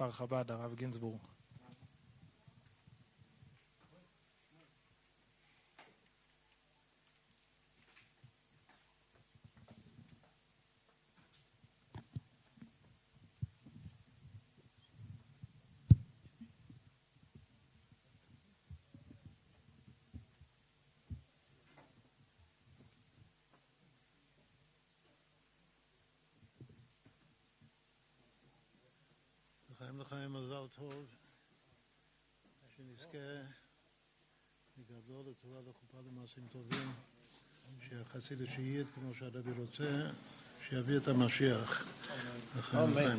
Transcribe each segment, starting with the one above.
כפר חב"ד, הרב גינזבורג. לחיים מזל טוב, שנזכה לגדול לטובה לחופה למעשים טובים, שיחסי לשיעית כמו שהרבי רוצה, שיביא את המשיח. אמן.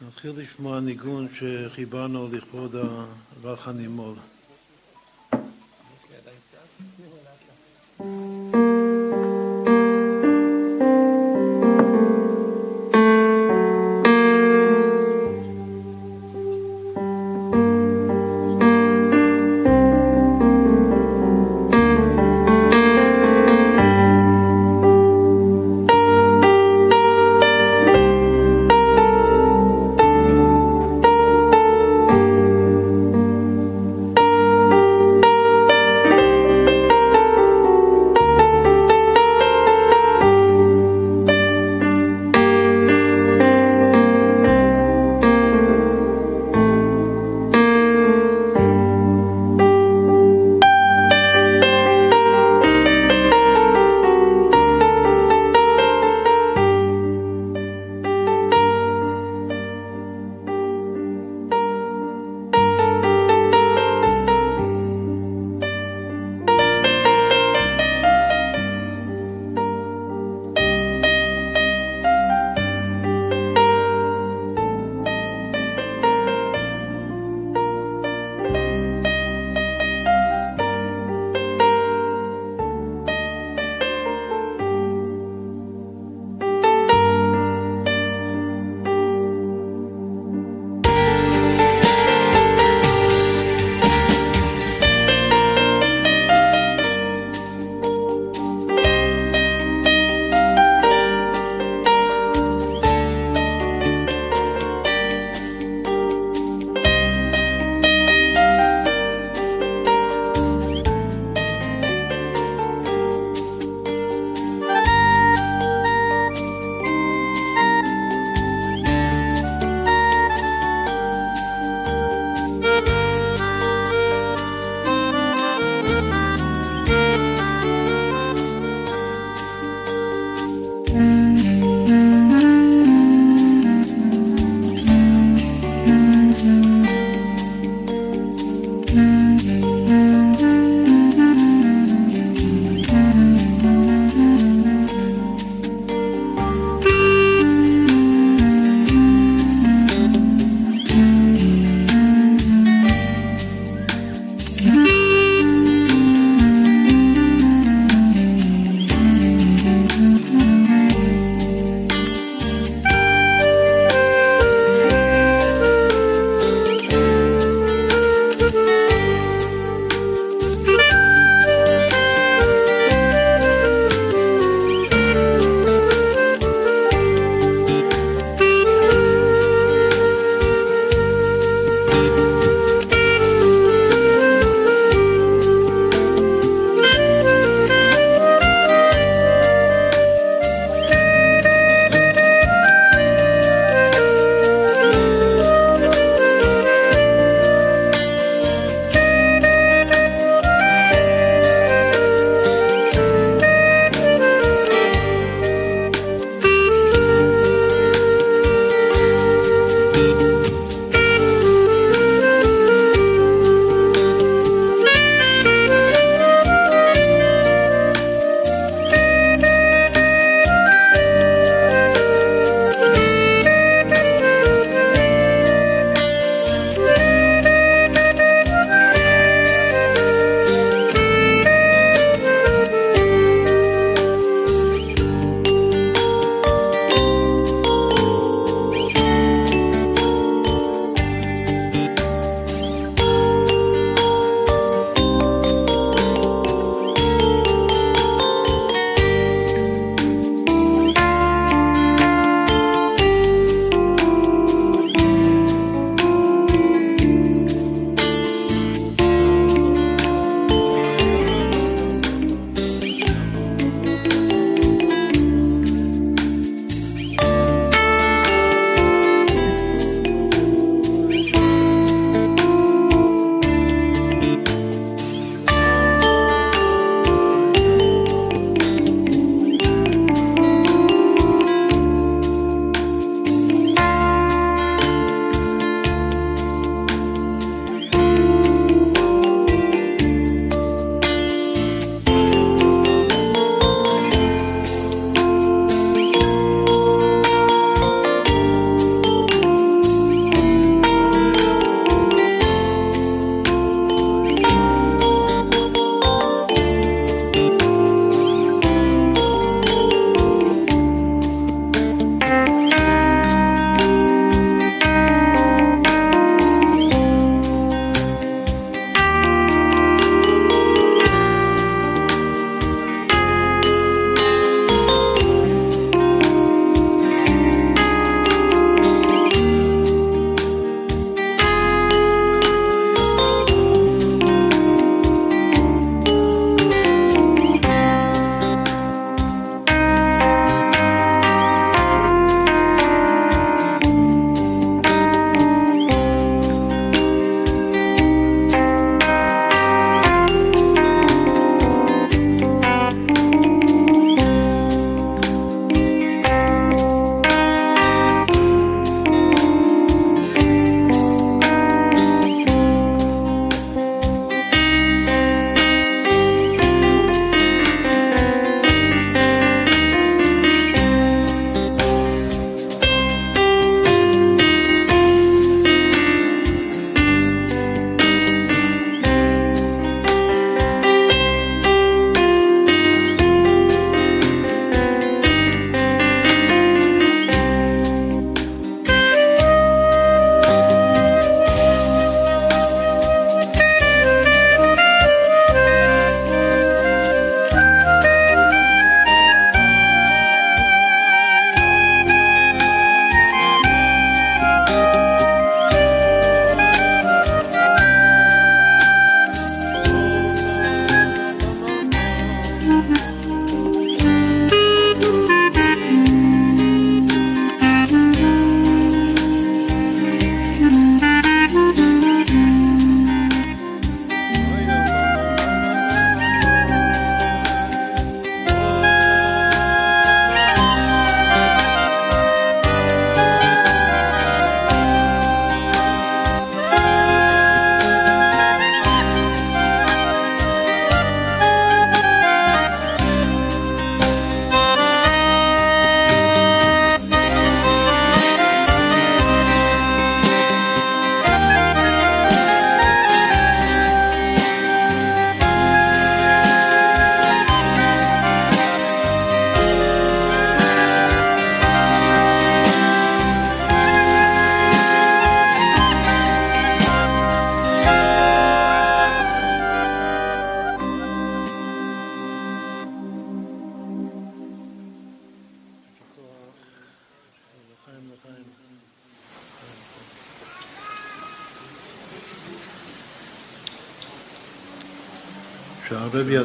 נתחיל לשמוע ניגון שחיברנו לכבוד הרך הנימול. יש לי עדיין קצת?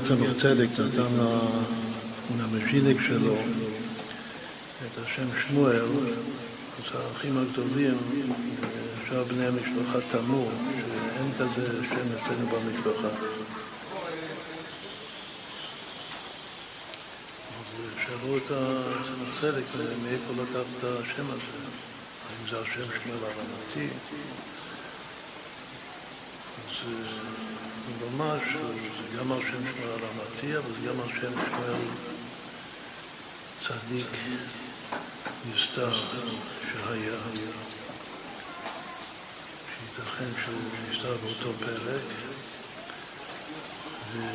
יצא צדק נתן למשיניק שלו את השם שמואל, אז האחים הגדולים, שאר בני המשפחה תמו, שאין כזה שם אצלנו במשפחה. שאלו את הצדק מאיפה לקח את השם הזה, האם זה השם שמואל הרמתי? אז ממש, זה גם על שם שמואל הרמתי, אבל זה גם על שם שמואל צדיק נסתר שהיה, שייתכן שהוא נסתר באותו פרק, ואם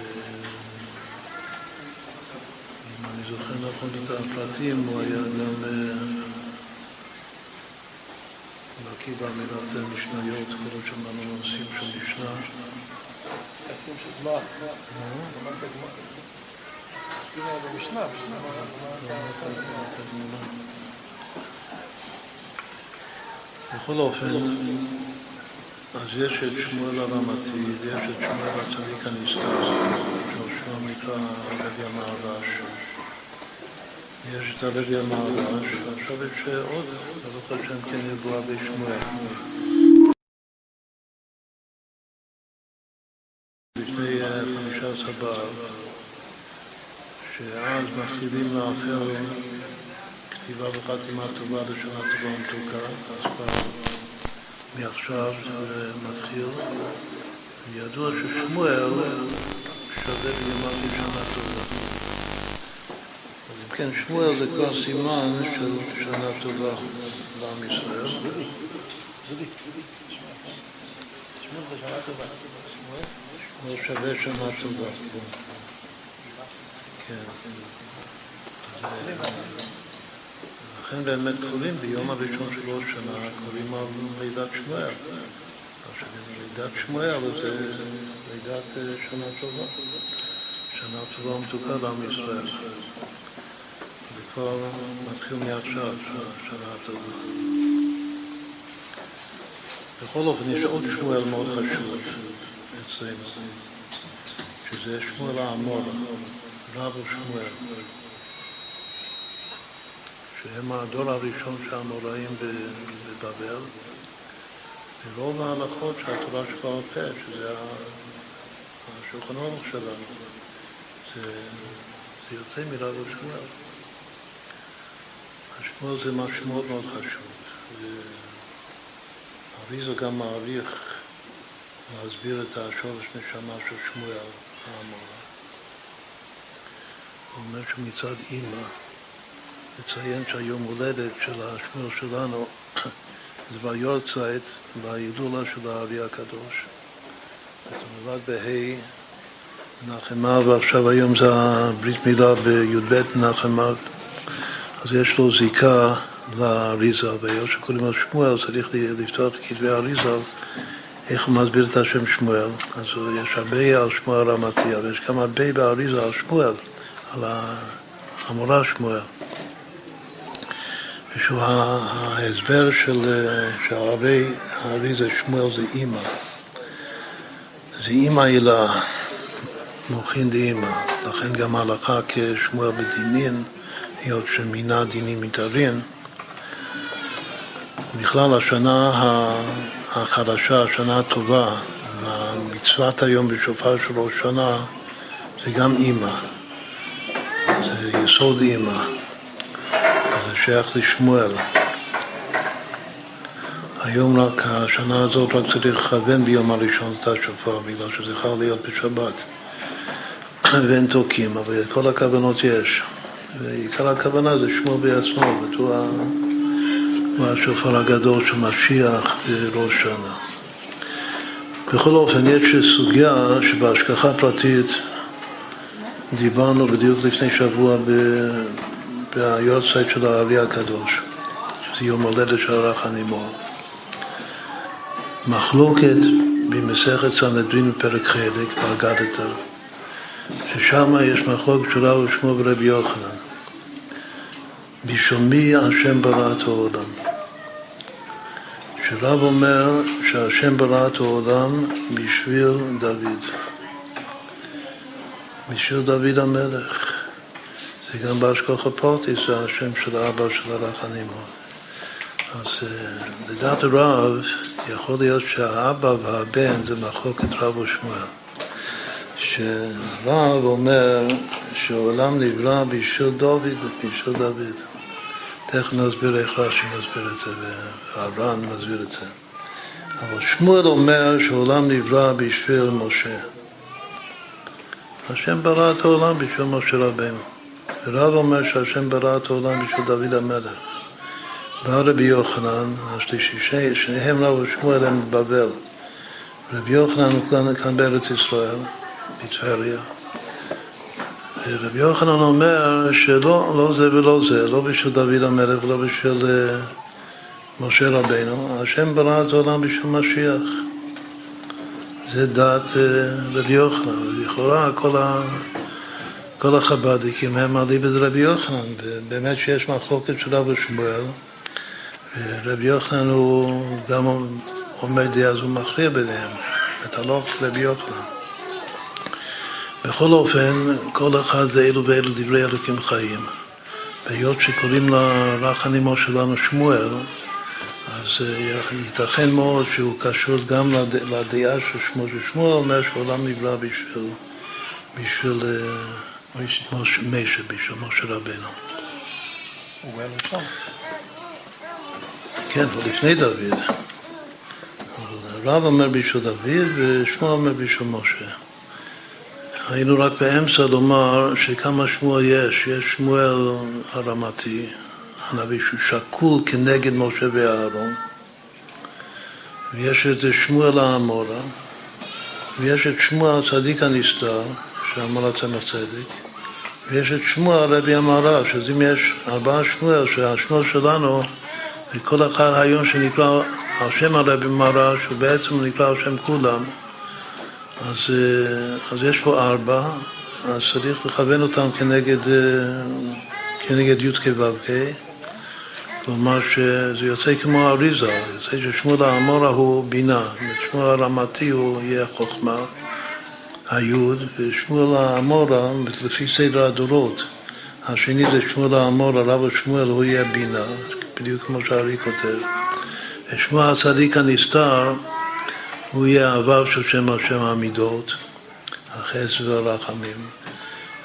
אני זוכר נכון את הפרטים, הוא היה גם בקיא באמירת משניות, כל עוד שמענו נושאים של משנה. עושים של. במשנה, בכל אופן, אז יש את שמואל הרמתי ויש את שמואל הצדיק הנזכר, ששמו נקרא לוי המהרש. יש את הלוי המהרש, ועכשיו יש עוד, ברוך השם כן ידוע בשמואל. באב, שאז מתחילים לאחר כתיבה וחתימה טובה לשנה טובה ומתוקה, אז כבר מעכשיו זה מתחיל. ידוע ששמואל שווה בימיו לשנה טובה. אז אם כן, שמואל זה כבר סימן של שנה טובה לעם ישראל. שמואל זה שנה טובה. שמואל שווה שנה טובה. כן. לכן באמת קוראים ביום הראשון של ראש שנה, קוראים על לידת שמואל. לידת שמואל זה לידת שנה טובה. שנה טובה ומתוקה לעם ישראל. זה כבר מתחיל מעכשיו, שנה טובה. בכל אופן, יש עוד שמואל מאוד חשוב אצלנו, שזה שמואל האמור, רב שמואל. שהם הדור הראשון של האמוראים בבבל, ורוב ההלכות שהתורה שבעל פה, שזה השולחן ערוך שלנו, זה, זה יוצא מרב שמואל. השמואל זה משהו מאוד מאוד חשוב. אריזו גם מעריך להסביר את השורש נשמה של שמואל האמורה. הוא אומר שמצד אימא, לציין שהיום הולדת של השמואל שלנו זה ביורצייט, בהילולה של הארי הקדוש. זה נולד בה' נחמה, ועכשיו היום זה הברית מילה בי"ב נחמה, אז יש לו זיקה לאריזה, והיות שקוראים על שמואל צריך לפתוח בכתבי האריזה איך הוא מסביר את השם שמואל. אז יש הרבה על שמואל הרמתי, אבל יש גם הרבה באריזה על שמואל, על המורה שמואל. ושהוא ההסבר של שהרבי האריזה שמואל זה אימא. זה אימא הילה, מוחין דאימא. לכן גם ההלכה כשמואל בדינין, היות שמינה דינים מתארין. בכלל השנה החדשה, השנה הטובה, מצוות היום בשופר של ראש שנה זה גם אימא, זה יסוד אימא, זה שייך לשמואל. היום רק, השנה הזאת רק צריך לכוון ביום הראשון את השופר, בגלל שזה חייב להיות בשבת. ואין תוקים, אבל כל הכוונות יש. ועיקר הכוונה זה שמואל בעצמו, בתור הוא השופר הגדול של משיח בראש שנה. בכל אופן, יש סוגיה שבהשגחה פרטית דיברנו בדיוק לפני שבוע ביורצייט של הארי הקדוש, שזה יום הולדת של הרח הנימור. מחלוקת במסכת סנהדרין בפרק חלק, באגדתא, ששם יש מחלוקת של רב ושמו ורבי יוחנן. בשביל מי השם ברא את העולם? שרב אומר שהשם ברא את העולם בשביל דוד. בשביל דוד המלך. זה גם באשכוח הפורטיס, זה השם של האבא של הרחנים. אז אה, לדעת הרב, יכול להיות שהאבא והבן זה מחלוקת רב ושמואל. שרב אומר שהעולם נברא בשביל דוד ובשביל דוד. תכף נסביר איך רש"י מסביר את זה, והר"ן מסביר את זה. אבל שמואל אומר שהעולם נברא בשביל משה. השם ברא את העולם בשביל משה רבנו. ורב אומר שהשם ברא את העולם בשביל דוד המלך. בא רבי יוחנן השלישי, שניהם רב ושמואל הם בבבל. רבי יוחנן הוא כאן, בארץ ישראל, בטבריה. ורבי יוחנן אומר שלא לא זה ולא זה, לא בשביל דוד המלך ולא בשביל uh, משה רבנו, השם ברא את העולם בשביל משיח. זה דת uh, רבי יוחנן, לכאורה כל, ה, כל החב"דיקים הם מעלים את רבי יוחנן, ובאמת שיש מחלוקת של רב ושמואל, ורבי יוחנן הוא גם עומד אז הוא מכריע ביניהם, את הלוך רבי יוחנן. בכל אופן, כל אחד זה אלו ואלו דברי אלוקים חיים. והיות שקוראים לרח הנימו שלנו שמואל, אז אה, ייתכן מאוד שהוא קשור גם לדעה של שמואל, ששמואל אומר שהעולם נברא בשביל, בשביל משה, בשביל משה רבנו. הוא היה ראשון. כן, הוא לפני דוד. הרב אומר בשביל דוד ושמואל אומר בשביל משה. היינו רק באמצע לומר שכמה שמואל יש. יש שמואל הרמתי, הנביא שהוא שקול כנגד משה ואהרון, ויש את שמואל האמורה, ויש את שמואל הצדיק הנסתר, שאמר הצמח צדק, ויש את שמואל רבי המהר"ש, אז אם יש ארבעה שמואל, שהשמואל שלנו, וכל אחד היום שנקרא על שם הרבי מהר"ש, הוא בעצם נקרא על שם כולם, אז, אה, אז יש פה ארבע, אז צריך לכוון אותם כנגד, אה, כנגד י"ק ו"ק, כלומר שזה יוצא כמו אריזה, יוצא ששמואל האמורה הוא בינה, ושמואל הרמתי הוא יהיה חוכמה, היוד, ושמואל האמורה, לפי סדר הדורות, השני זה שמואל האמורה, רב שמואל, הוא יהיה בינה, בדיוק כמו שהארי כותב. ושמואל הצדיק הנסתר, הוא יהיה הוו של שם השם המידות, החסד והרחמים.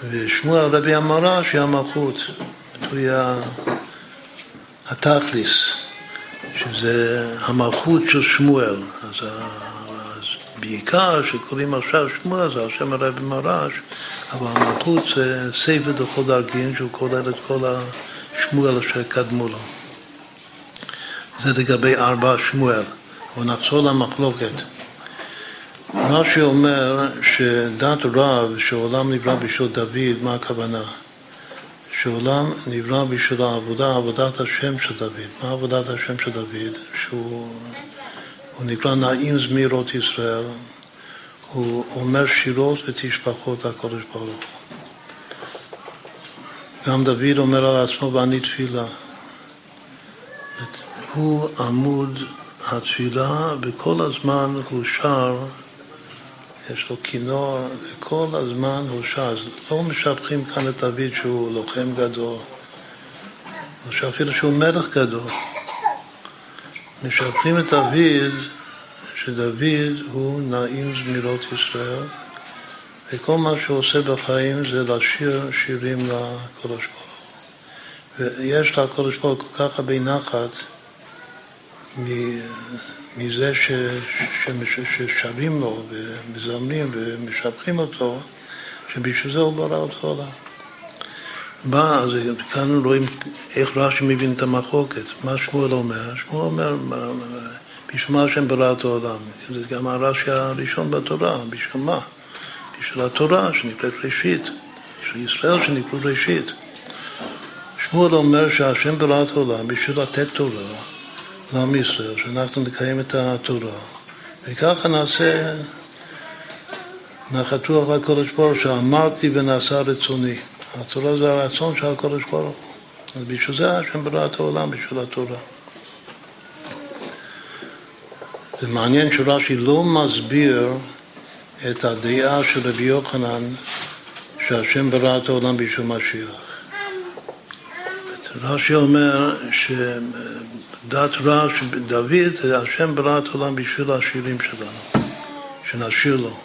ושמואל רבי המרה שיהיה המלכות, הוא יהיה התכליס, שזה המלכות של שמואל. אז, אז בעיקר שקוראים עכשיו שמואל זה השם הרבי מרש, אבל המלכות זה ספר דכל דרכין שהוא כולל את כל השמואל שקדמו לו. זה לגבי ארבע שמואל. אבל נחזור למחלוקת. רש"י אומר שדת רב, שעולם נברא בשביל דוד, מה הכוונה? שעולם נברא בשביל העבודה, עבודת השם של דוד. מה עבודת השם של דוד? שהוא נקרא נעים זמירות ישראל. הוא אומר שירות ותשפחות הקודש ברוך. גם דוד אומר על עצמו ואני תפילה. הוא עמוד התפילה, וכל הזמן הוא שר, יש לו כינור, וכל הזמן הוא שר. אז לא משבחים כאן את דוד שהוא לוחם גדול, או שאפילו שהוא מלך גדול. משבחים את דוד, שדוד הוא נעים זמירות ישראל, וכל מה שהוא עושה בחיים זה לשיר שירים לקדוש ברוך הוא. ויש לקדוש ברוך הוא כל כך הרבה נחת מזה ש, ש, ששרים לו ומזמנים ומשבחים אותו, שבשביל זה הוא ברא אותו עולם. מה, אז כאן רואים איך רש"י מבין את המחלוקת. מה שמואל אומר? שמואל אומר, בשביל מה השם ברא את העולם? זה גם הרש"י הראשון בתורה, בשביל מה? בשביל התורה שנקראת ראשית, בשביל ישראל שנקראו ראשית. שמואל אומר שהשם ברא את העולם בשביל לתת תורה. לעם ישראל, שאנחנו נקיים את התורה, וככה נעשה נחת רוח לקודש ברוך שאמרתי ונעשה רצוני. התורה זה הרצון של הקודש ברוך הוא. אז בשביל זה השם ברא את העולם, בשביל התורה. זה מעניין שרש"י לא מסביר את הדעה של רבי יוחנן שהשם ברא את העולם בשביל משיח. רש"י אומר שדת רש, דוד, השם ברא את העולם בשביל השירים שלנו, שנשיר לו.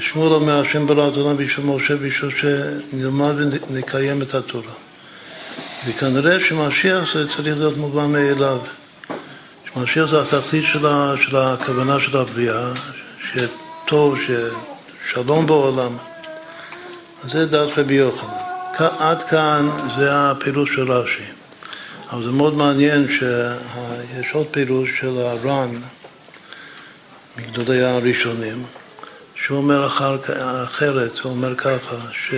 שמואל אומר, השם ברא את העולם בשביל משה, בשביל שנלמד ונקיים את התורה. וכנראה שמשיח זה צריך להיות מובן מאליו. שמשיח זה התכלית של, הכוונה של הבריאה, שטוב, ששלום בעולם. זה דעת רבי יוחנן. עד כאן זה הפירוש של רש"י. אבל זה מאוד מעניין שיש עוד פירוש של הר"ן, מגדולי הראשונים, שהוא אומר אחר, אחרת, הוא אומר ככה, ש,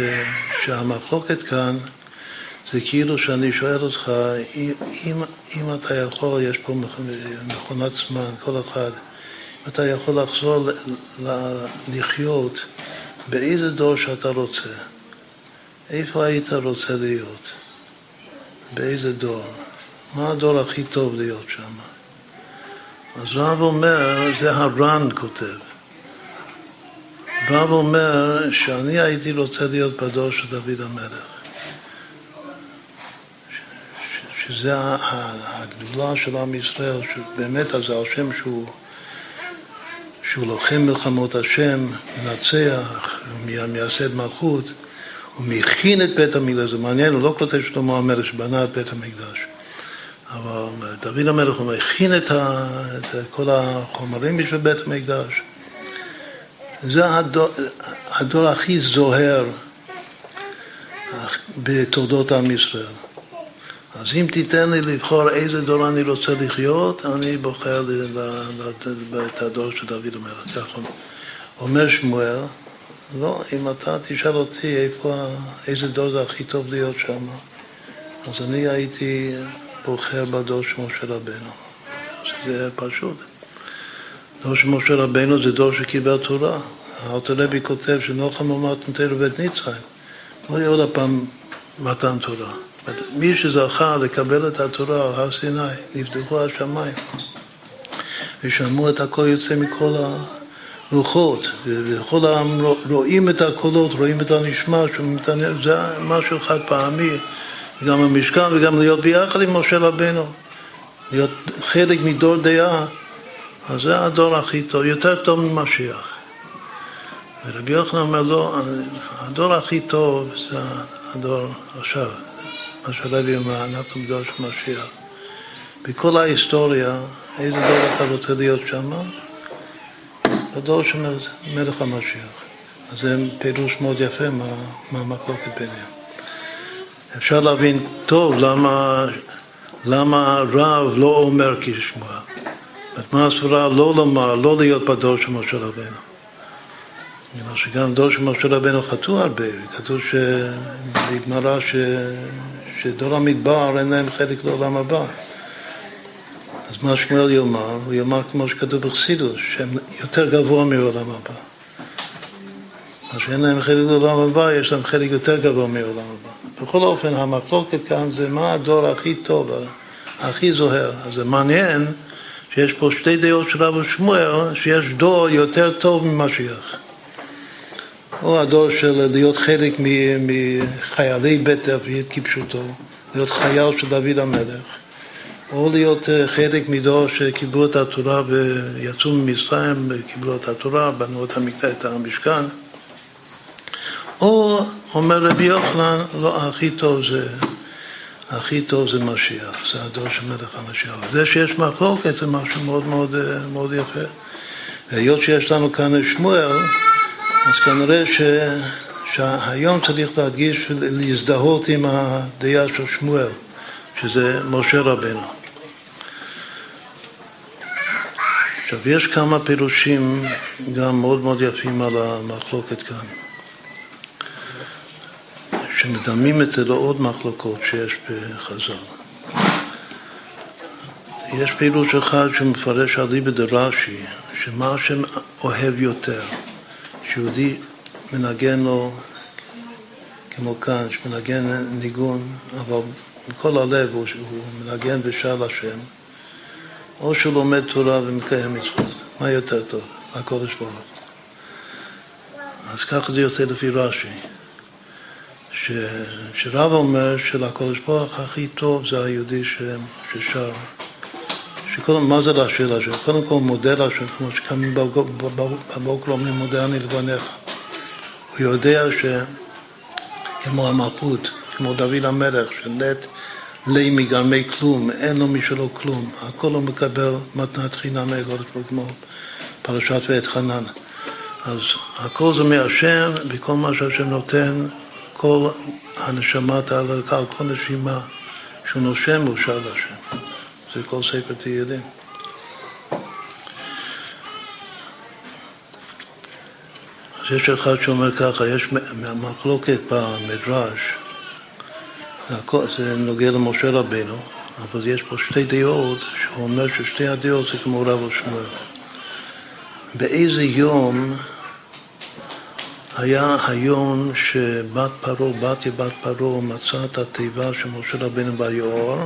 שהמחלוקת כאן זה כאילו שאני שואל אותך, אם, אם אתה יכול, יש פה מכונת זמן, כל אחד, אם אתה יכול לחזור ל, ל, לחיות באיזה דור שאתה רוצה, איפה היית רוצה להיות? באיזה דור? מה הדור הכי טוב להיות שם? אז רב אומר, זה הר"ן כותב. רב אומר שאני הייתי רוצה להיות בדור של דוד המלך. שזה הגדולה של עם ישראל, שבאמת אז השם שהוא, שהוא לוחם מלחמות השם, מנצח, מייסד מלכות, הוא מכין את בית המקדש, זה מעניין, הוא לא כותב שלמה המלך שבנה את בית המקדש. אבל דוד המלך הוא מכין את, ה, את כל החומרים בשביל בית המקדש. זה הדור, הדור הכי זוהר בתולדות עם ישראל. אז אם תיתן לי לבחור איזה דור אני רוצה לחיות, אני בוחר את הדור של דוד המלך. אומר שמואל, לא, אם אתה תשאל אותי איפה, איזה דור זה הכי טוב להיות שם, אז אני הייתי בוחר בדור של משה רבנו. זה פשוט. דור של משה רבנו זה דור שקיבל תורה. האלתר רבי כותב שנוחם אמרת נותן לבית ניצחיים. לא יהיה עוד פעם מתן תורה. מי שזכה לקבל את התורה על הר סיני, נפתחו השמיים ושמעו את הקול יוצא מכל הרוחות, וכל העם רואים את הקולות, רואים את הנשמע, זה משהו חד פעמי, גם המשכן וגם להיות ביחד עם משה רבנו, להיות חלק מדור דעה, אז זה הדור הכי טוב, יותר טוב ממשיח. ורבי יוחנן אומר, לא, הדור הכי טוב זה הדור עכשיו. מה שהרבי אומר, אנחנו בדור של משיח. בכל ההיסטוריה, איזה דור אתה רוצה להיות שם? בדור של מלך המשיח. אז זה פירוש מאוד יפה מהמחלוקת מה ביניהם. אפשר להבין טוב למה, למה רב לא אומר כשמוע. מה הסברה לא לומר, לא להיות בדור של משה רבנו. בגלל שגם דור של משה רבנו חטאו הרבה, כתוב בגמרא ש... שדור המדבר אין להם חלק לעולם הבא. מה שמואל יאמר? הוא יאמר כמו שכתוב בחסידוס, שהם יותר גבוה מעולם הבא. מה שאין להם חלק לעולם הבא, יש להם חלק יותר גבוה מעולם הבא. בכל אופן, המחלוקת כאן זה מה הדור הכי טוב, הכי זוהר. אז זה מעניין שיש פה שתי דעות של רב שמואל, שיש דור יותר טוב ממשיח. או הדור של להיות חלק מחיילי בית דוד כפשוטו, להיות חייל של דוד המלך, או להיות אה, חלק מדור שקיבלו את התורה ויצאו ממצרים, קיבלו את התורה, בנו את, המשכן, או אומר רבי יוחנן, לא, הכי טוב זה, הכי טוב זה משיח, זה הדור של מלך המשיח. זה שיש מחלוקת זה משהו מאוד מאוד, אה, מאוד יפה. והיות שיש לנו כאן שמואל, אז כנראה ש... שהיום צריך להדגיש, להזדהות עם הדעה של שמואל, שזה משה רבנו. עכשיו, יש כמה פירושים גם מאוד מאוד יפים על המחלוקת כאן, שמדמים את זה לעוד מחלוקות שיש בחז"ל. יש פירוש אחד שמפרש על ליבא דרש"י, שמה השם אוהב יותר. שיהודי מנגן לו, כמו כאן, שמנגן ניגון, אבל מכל הלב הוא, הוא מנגן ושר לשם, או שהוא לומד תורה ומקיים מצוות. מה יותר טוב? הקודש ברוך אז ככה זה יוצא לפי רש"י. ש, שרב אומר שלקודש ברוך הכי טוב זה היהודי ש, ששר. שקודם, מה זה להשאיר להשם? קודם כל מודה להשם, כמו שקמים בבוקר אומרים מודה אני לבניך. הוא יודע ש... כמו המלכות, כמו דוד המלך, שלט לי מגרמי כלום, אין לו משלו כלום, הכל הוא מקבל מתנת חינם מהקודש ברוך כמו פרשת ואת חנן. אז הכל זה מהשם, וכל מה שהשם נותן, כל הנשמה תעלה על כל נשימה שהוא נושם הוא שר להשם. זה כל ספר תהילים. אז יש אחד שאומר ככה, יש מחלוקת במדרש, זה נוגע למשה רבינו, אבל יש פה שתי דעות, שהוא אומר ששתי הדעות זה כמו רב ושמואל. באיזה יום היה היום שבת פרעה, בת בת פרעה, מצאה את התיבה של משה רבינו ביאור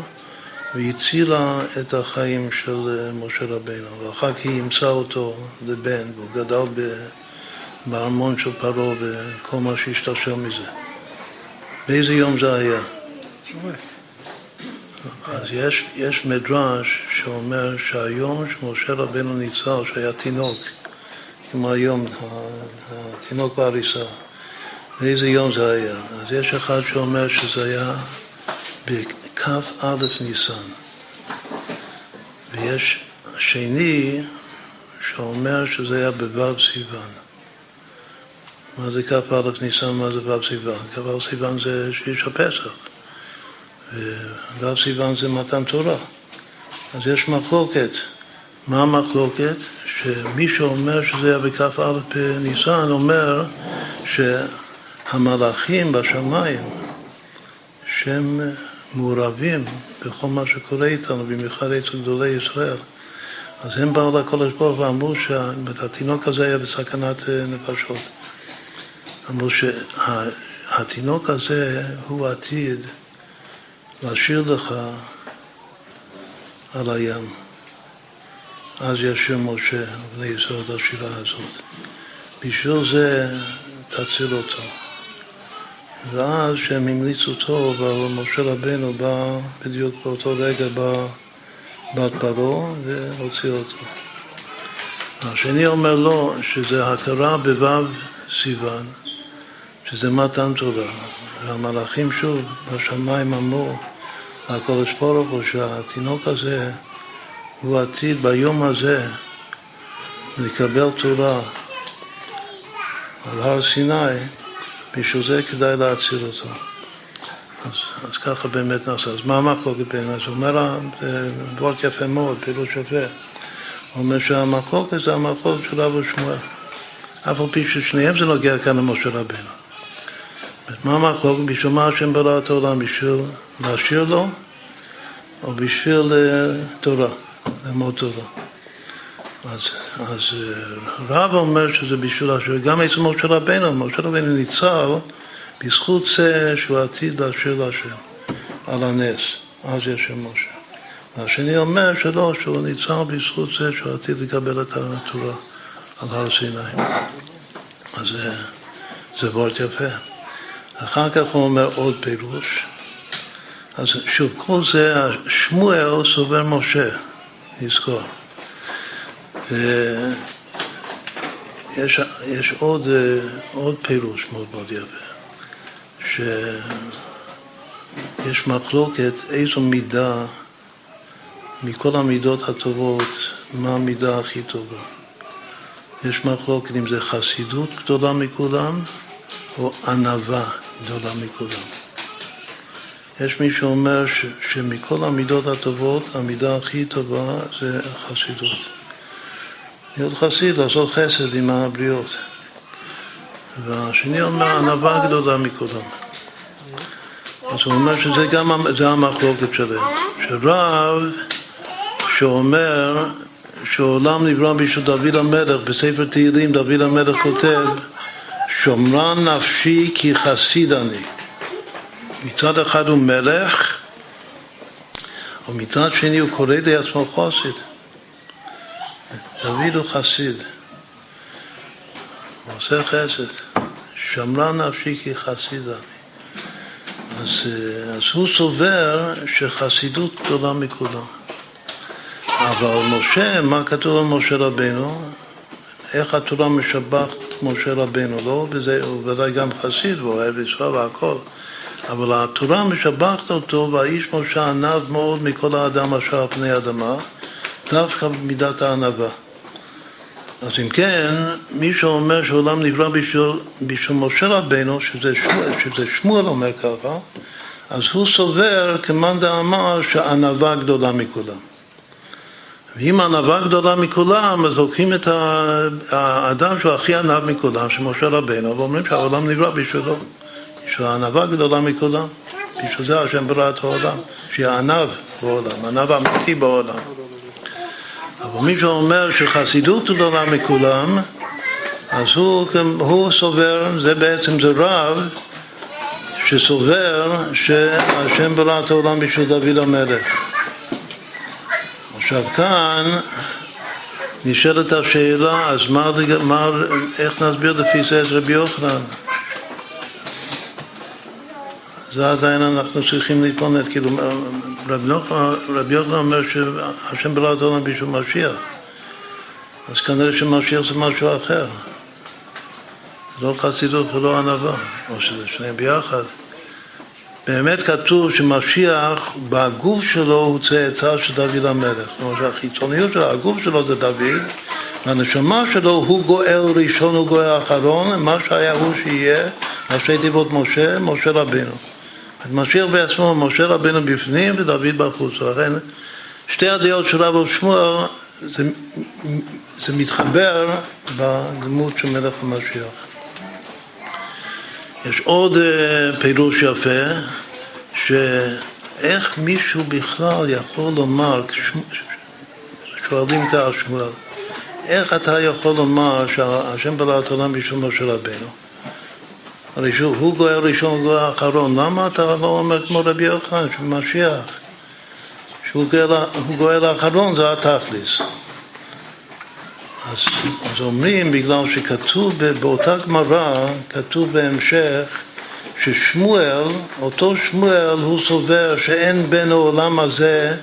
והצילה את החיים של משה רבינו. ואחר כך היא אימצה אותו לבן, והוא גדל בארמון של פרעה וכל מה שהשתרשר מזה. באיזה יום זה היה? אז יש, יש מדרש שאומר שהיום שמשה רבנו ניצל, שהיה תינוק, כמו היום, התינוק בעריסה, באיזה יום זה היה? אז יש אחד שאומר שזה היה בכ"א ניסן, ויש שני שאומר שזה היה בו' סיוון. מה זה כ"א ניסן, מה זה ו' סיוון? כ"א סיוון זה שיש הפסח. ו' סיוון זה מתן תורה. אז יש מחלוקת. מה המחלוקת? שמי שאומר שזה היה בכ"א ניסן אומר שהמלאכים בשמיים שהם מעורבים בכל מה שקורה איתנו, במיוחד אצל גדולי ישראל. אז הם באו לקודש ברוך ואמרו שהתינוק הזה היה בסכנת אה, נפשות. אמרו שהתינוק הזה הוא עתיד להשאיר לך על הים. אז ישיר משה בני ישראל את השירה הזאת. בשביל זה תציל אותו. ואז שהם המליצו טוב, אבל משה רבנו בא בדיוק באותו רגע בא בת פרעה והוציא אותו. השני אומר לו שזה הכרה בו' סיוון, שזה מתן תורה. והמלאכים שוב בשמיים אמרו לקדוש ברוך הוא שהתינוק הזה הוא עתיד ביום הזה לקבל תורה על הר סיני, בשביל זה כדאי להציל אותו. אז, אז ככה באמת נעשה. אז מה המחלוקת בינינו? אז אומר, דבר יפה מאוד, פירוש יפה. הוא אומר שהמחלוקת זה המחלוקת של אבו שמואל. אף על פי ששניהם זה נוגע כאן למשה רבינו. מה המחלוקת? בשביל מה השם ברא את העולם? בשביל להשאיר לו או בשביל אה, תורה, ללמוד תורה? אז, אז אה, רב אומר שזה בשביל להשאיר, גם אצל משה רבנו, משה רבנו ניצל בזכות זה שהוא עתיד להשאיר להשם על הנס, אז יש שם משה. והשני אומר שלא, שהוא ניצל בזכות זה שהוא עתיד לקבל את התורה על הר סיני. אז זה, זה וורט יפה. אחר כך הוא אומר עוד פירוש. אז שוב, כל זה, שמואל סובר משה, נזכור. ויש יש עוד, עוד פירוש מאוד מאוד יפה, שיש מחלוקת איזו מידה מכל המידות הטובות, מה המידה הכי טובה. יש מחלוקת אם זה חסידות גדולה מכולם או ענווה גדולה מכולם. יש מי שאומר ש, שמכל המידות הטובות, המידה הכי טובה זה חסידות. להיות חסיד, לעשות חסד עם הבריות. והשני אומר ענווה גדולה מכולם. אז הוא אומר שזה גם המחלוקת שלהם. שרב שאומר שהעולם נברא בשביל דוד המלך, בספר תהילים דוד המלך כותב שומרן נפשי כי חסיד אני. מצד אחד הוא מלך, ומצד שני הוא קורא לעצמו חסיד. דוד הוא חסיד, הוא עושה חסד. שמרה נפשי כי חסיד אני. אז, אז הוא סובר שחסידות גדולה מכולם. אבל משה, מה כתוב על משה רבנו? איך התורה משבחת משה רבנו, לא? וזה, ודאי גם חסיד, והוא אוהב לנסוע והכל. אבל התורה משבחת אותו, והאיש משה ענב מאוד מכל האדם אשר על פני האדמה, דווקא במידת הענווה. אז אם כן, מי שאומר שהעולם נברא בשביל, בשביל משה רבנו, שזה שזה שמואל אומר ככה, אז הוא סובר, כמאן דאמר, שענווה גדולה מכולם. ואם ענווה גדולה מכולם, אז לוקחים את האדם שהוא הכי ענב מכולם, שמשה רבנו, ואומרים שהעולם נברא בשבילו. בשביל הענווה גדולה מכולם. בשביל זה השם ברא את העולם, שיהיה ענב בעולם, ענב אמיתי בעולם. אבל מי שאומר שחסידות גדולה מכולם, אז הוא, הוא סובר, זה בעצם זה רב שסובר שהשם ברא את העולם בשביל דוד המלך. עכשיו כאן נשאלת השאלה, אז מה, מה, איך נסביר לפי זה את רבי יוחנן? זה עדיין אנחנו צריכים להתבונן, כאילו רבי יוחנן אומר שהשם ברא את העולם בשביל משיח, אז כנראה שמשיח זה משהו אחר, זה לא חסידות ולא ענווה, או שזה שניהם ביחד. באמת כתוב שמשיח בגוף שלו הוא צאצא של דוד המלך. זאת אומרת שהחיצוניות שלו, הגוף שלו זה דוד, והנשמה שלו הוא גואל ראשון, הוא גואל אחרון, מה שהיה הוא שיהיה, ראשי תיבות משה, משה רבינו. משיח בעצמו, משה רבינו בפנים ודוד בחוץ. לכן שתי הדעות של רב שמואל זה, זה מתחבר בדמות של מלך המשיח. יש עוד אה, פירוש יפה, שאיך מישהו בכלל יכול לומר, שואלים את השמואל, איך אתה יכול לומר שהשם ברא את העולם בשביל משה רבינו? הרי שוב, הוא גואל ראשון וגואל אחרון, למה אתה לא אומר כמו רבי יוחנן, שהוא משיח? שהוא גואל האחרון, זה התכלס. אז, אז אומרים, בגלל שכתוב באותה גמרא, כתוב בהמשך ששמואל, אותו שמואל, הוא סובר שאין בין העולם הזה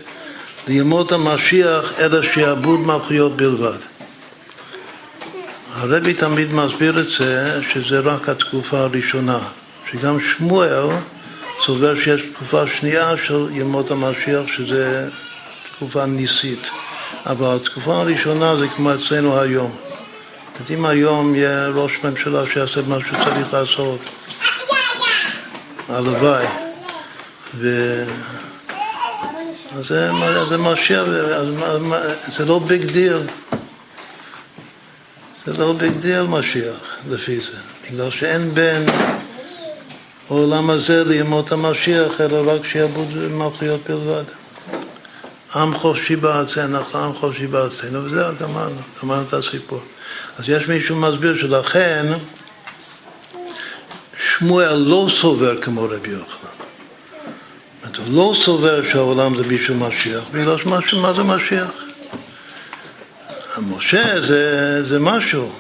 לימות המשיח אלא שיעבוד מלכויות בלבד. הרבי תמיד מסביר את זה שזה רק התקופה הראשונה, שגם שמואל סובר שיש תקופה שנייה של ימות המשיח שזה תקופה ניסית. אבל התקופה הראשונה זה כמו אצלנו היום. אם היום יהיה ראש ממשלה שיעשה מה שצריך לעשות, הלוואי. ו... אז זה, זה זה לא big deal. זה לא big deal משיח, לפי זה. בגלל שאין בין העולם הזה לימות המשיח, אלא רק שיעבוד מלכויות בלבד. עם חופשי בארצנו, אנחנו עם חופשי בארצנו, וזהו, גמרנו, גמרנו את הסיפור. אז יש מישהו מסביר שלכן שמואל לא סובר כמו רבי יוחנן. הוא לא סובר שהעולם זה בשביל משיח, בגלל מה זה משיח? משה זה, זה משהו,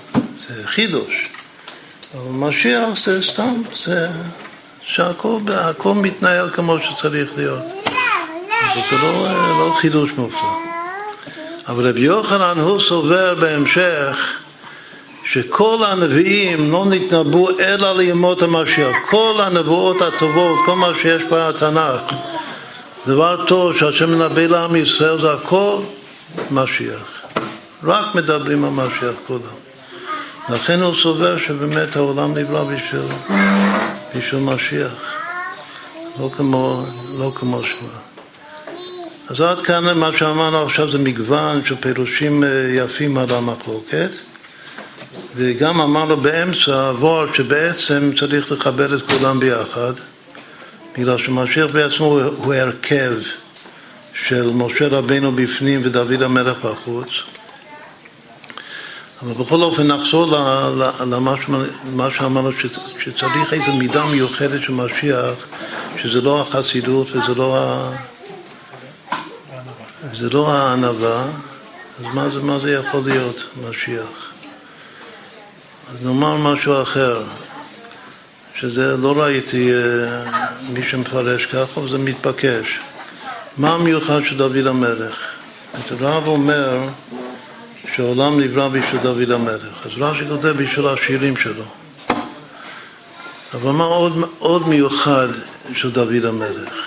זה חידוש. אבל משיח זה סתם, זה שהכל מתנהל כמו שצריך להיות. זה לא, לא חידוש מופלא. אבל רבי יוחנן הוא סובר בהמשך שכל הנביאים לא נתנבאו אלא לימות המשיח. כל הנבואות הטובות, כל מה שיש בתנ"ך, דבר טוב שהשם מנבא לעם ישראל זה הכל משיח. רק מדברים על משיח כולם. לכן הוא סובר שבאמת העולם נברא בשביל, בשביל משיח, לא כמו, לא כמו שמוע. אז עד כאן מה שאמרנו עכשיו זה מגוון של פירושים אה, יפים על המחלוקת. וגם אמרנו באמצע עבור שבעצם צריך לכבד את כולם ביחד. בגלל שמשיח בעצמו הוא הרכב של משה רבינו בפנים ודוד המלך בחוץ. אבל בכל אופן נחזור למה שאמרנו שצריך איזו מידה מיוחדת של משיח שזה לא החסידות וזה לא ה... זה לא הענווה, אז מה זה, מה זה יכול להיות משיח? אז נאמר משהו אחר. שזה לא ראיתי אה, מי שמפרש ככה, וזה מתבקש. מה המיוחד של דוד המלך? רב אומר שהעולם נברא בשביל דוד המלך, אז רש"י כותב בשביל השירים שלו. אבל מה עוד, עוד מיוחד של דוד המלך?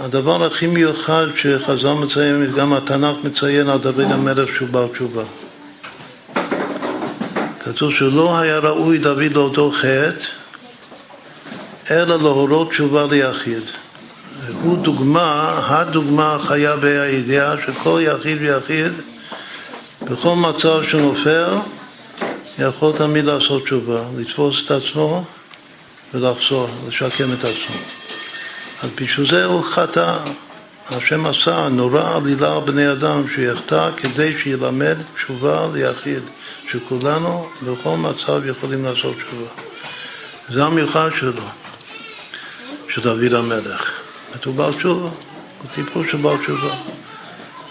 הדבר הכי מיוחד שחז"ל מציין, גם התנ"ך מציין על דוד המלך שהוא בר תשובה. כתוב שלא היה ראוי דוד לאותו חטא, אלא להורות תשובה ליחיד. הוא דוגמה, הדוגמה החיה בידיעה שכל יחיד ויחיד, בכל מצב שנופל, יכול תמיד לעשות תשובה, לתפוס את עצמו ולחזור, לשקם את עצמו. אז בשביל זה הוא חטא. השם עשה נורא עלילה על בני אדם שיחטא כדי שילמד תשובה ליחיד, שכולנו בכל מצב יכולים לעשות תשובה. זה המיוחד שלו, של דוד המלך. הוא בעל תשובה, הוא סיפור של בעל תשובה.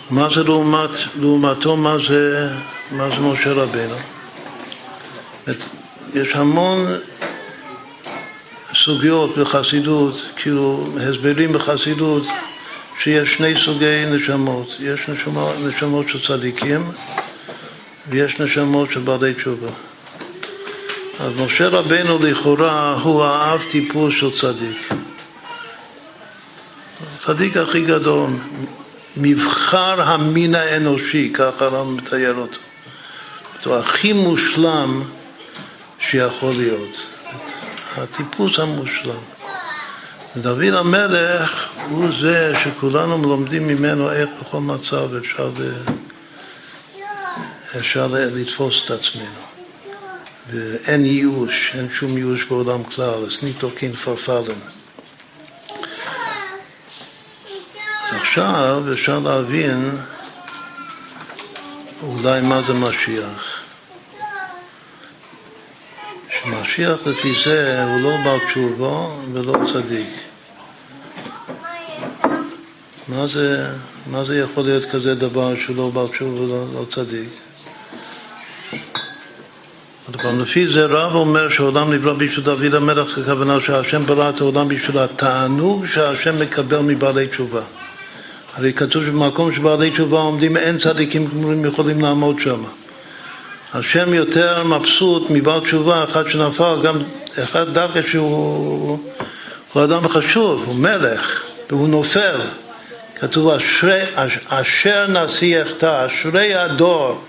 מה זה לעומת, לעומתו, מה זה, מה זה משה רבינו? יש המון סוגיות בחסידות, כאילו הסברים בחסידות, שיש שני סוגי נשמות. יש נשמות, נשמות של צדיקים ויש נשמות של בעלי תשובה. אז משה רבנו לכאורה הוא האב טיפוס של צדיק. הצדיק הכי גדול, מבחר המין האנושי, ככה הרב מתאר אותו. הוא הכי מושלם שיכול להיות. הטיפוס המושלם. דוד המלך הוא זה שכולנו לומדים ממנו איך בכל מצב אפשר, אפשר לתפוס את עצמנו. ואין ייאוש, אין שום ייאוש בעולם כלל, סניטו קין פרפלן. עכשיו אפשר להבין אולי מה זה משיח. שמשיח לפי זה הוא לא בר תשובה ולא צדיק. מה זה, מה זה יכול להיות כזה דבר שהוא לא בר תשובה ולא לא צדיק? אבל לפי זה רב אומר שהעולם נברא בשביל דוד המלך, הכוונה שהשם ברא את העולם בשביל התענוג שהשם מקבל מבעלי תשובה. הרי כתוב שבמקום שבעלי תשובה עומדים אין צדיקים גמורים יכולים לעמוד שם. השם יותר מבסוט מבעל תשובה, אחד שנפל, גם אחד דווקא שהוא הוא אדם חשוב, הוא מלך, והוא נופל. כתוב אשרי, אשר נשיא יחטא, אשרי הדור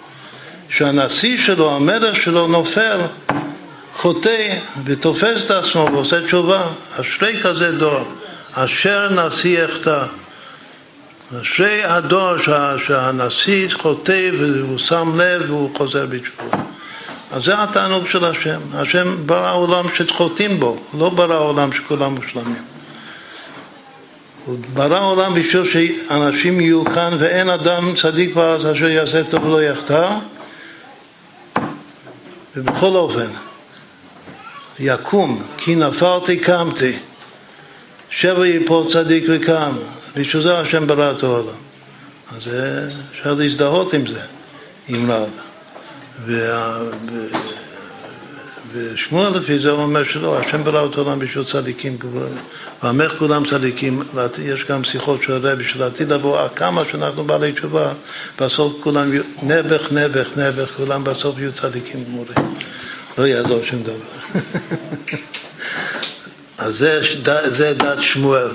שהנשיא שלו, המלך שלו נופל, חוטא ותופס את עצמו ועושה תשובה. אשרי כזה דור, אשר נשיא יחטא. אשרי הדור שהנשיא חוטא והוא שם לב והוא חוזר בתשובה. אז זה התענוג של השם. השם ברא עולם שחוטאים בו, לא ברא עולם שכולם מושלמים. הוא ברא עולם בשביל שאנשים יהיו כאן ואין אדם צדיק בארץ אשר יעשה טוב ולא יחטא ובכל אופן יקום כי נפלתי קמתי שבע יפול צדיק וקם בשביל זה השם ברא את העולם. אז אפשר להזדהות עם זה, עם רב. ושמואל לפי זה אומר שלא, השם ברא את העולם בשביל צדיקים גבוהים. ועמך כולם צדיקים, יש גם שיחות של הרבי של העתיד לבוא, כמה שאנחנו בעלי תשובה, בסוף כולם, נעבך, נעבך, נעבך, כולם בסוף יהיו צדיקים גמורים. לא יעזור שום דבר. אז זה, זה דת שמואל.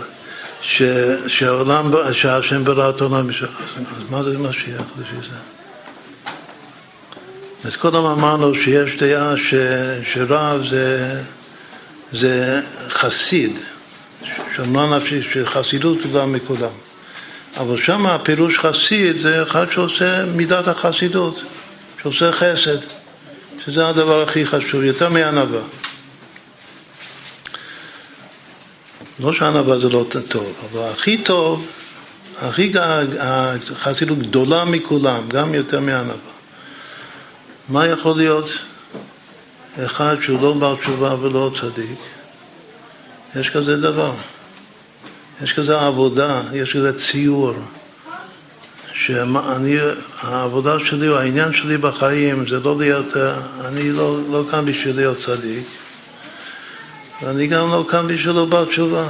ש, שהעולם, שהשם ברא את העולם, אז מה זה משיח לפי זה? אז קודם אמרנו שיש דעה ש, שרב זה, זה חסיד, שאמרה נפשי שחסידות גדולה מכולם. אבל שם הפירוש חסיד זה אחד שעושה מידת החסידות, שעושה חסד, שזה הדבר הכי חשוב, יותר מענווה. לא שענווה זה לא טוב, אבל הכי טוב, הכי החסידות גדולה מכולם, גם יותר מענווה. מה יכול להיות אחד שהוא לא בר תשובה ולא צדיק? יש כזה דבר. יש כזה עבודה, יש כזה ציור. שאני, העבודה שלי, העניין שלי בחיים זה לא להיות, אני לא, לא כאן בשביל להיות צדיק, ואני גם לא כאן בשבילו בר תשובה.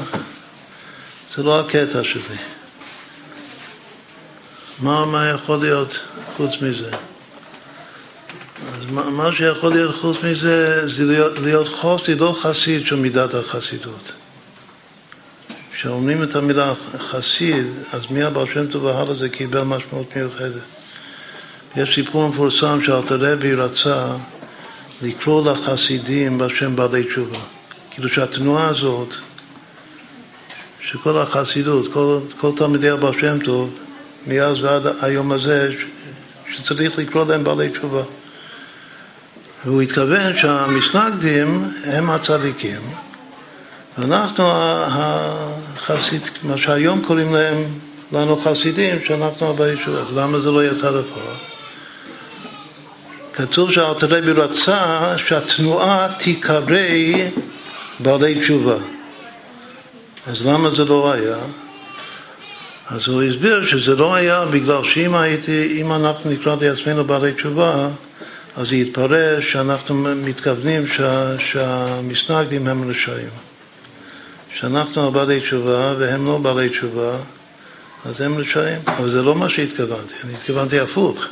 זה לא הקטע שלי. מה, מה יכול להיות חוץ מזה? אז מה, מה שיכול להיות חוץ מזה זה להיות, להיות חוסי, לא חסיד של מידת החסידות. כשאומרים את המילה חסיד, אז מי הבעל שם טוב והלאה זה קיבל משמעות מיוחדת. יש סיפור מפורסם שאלתרבי רצה לקרוא לחסידים בשם בעלי תשובה. כאילו שהתנועה הזאת, שכל החסידות, כל, כל תלמידי הבעל שם טוב, מאז ועד היום הזה, שצריך לקרוא להם בעלי תשובה. והוא התכוון שהמסנגדים הם הצדיקים, ואנחנו החסיד, מה שהיום קוראים להם, לנו חסידים, שאנחנו הבעלי תשובה. אז למה זה לא יצא לפועל? כתוב שאלתרבי רצה שהתנועה תיקרא בעלי תשובה. אז למה זה לא היה? אז הוא הסביר שזה לא היה בגלל שאם הייתי, אם אנחנו נקרא לעצמנו בעלי תשובה, אז יתפרש שאנחנו מתכוונים שה, שהמסנגדים הם רשעים. שאנחנו בעלי תשובה והם לא בעלי תשובה, אז הם רשעים. אבל זה לא מה שהתכוונתי, אני התכוונתי הפוך.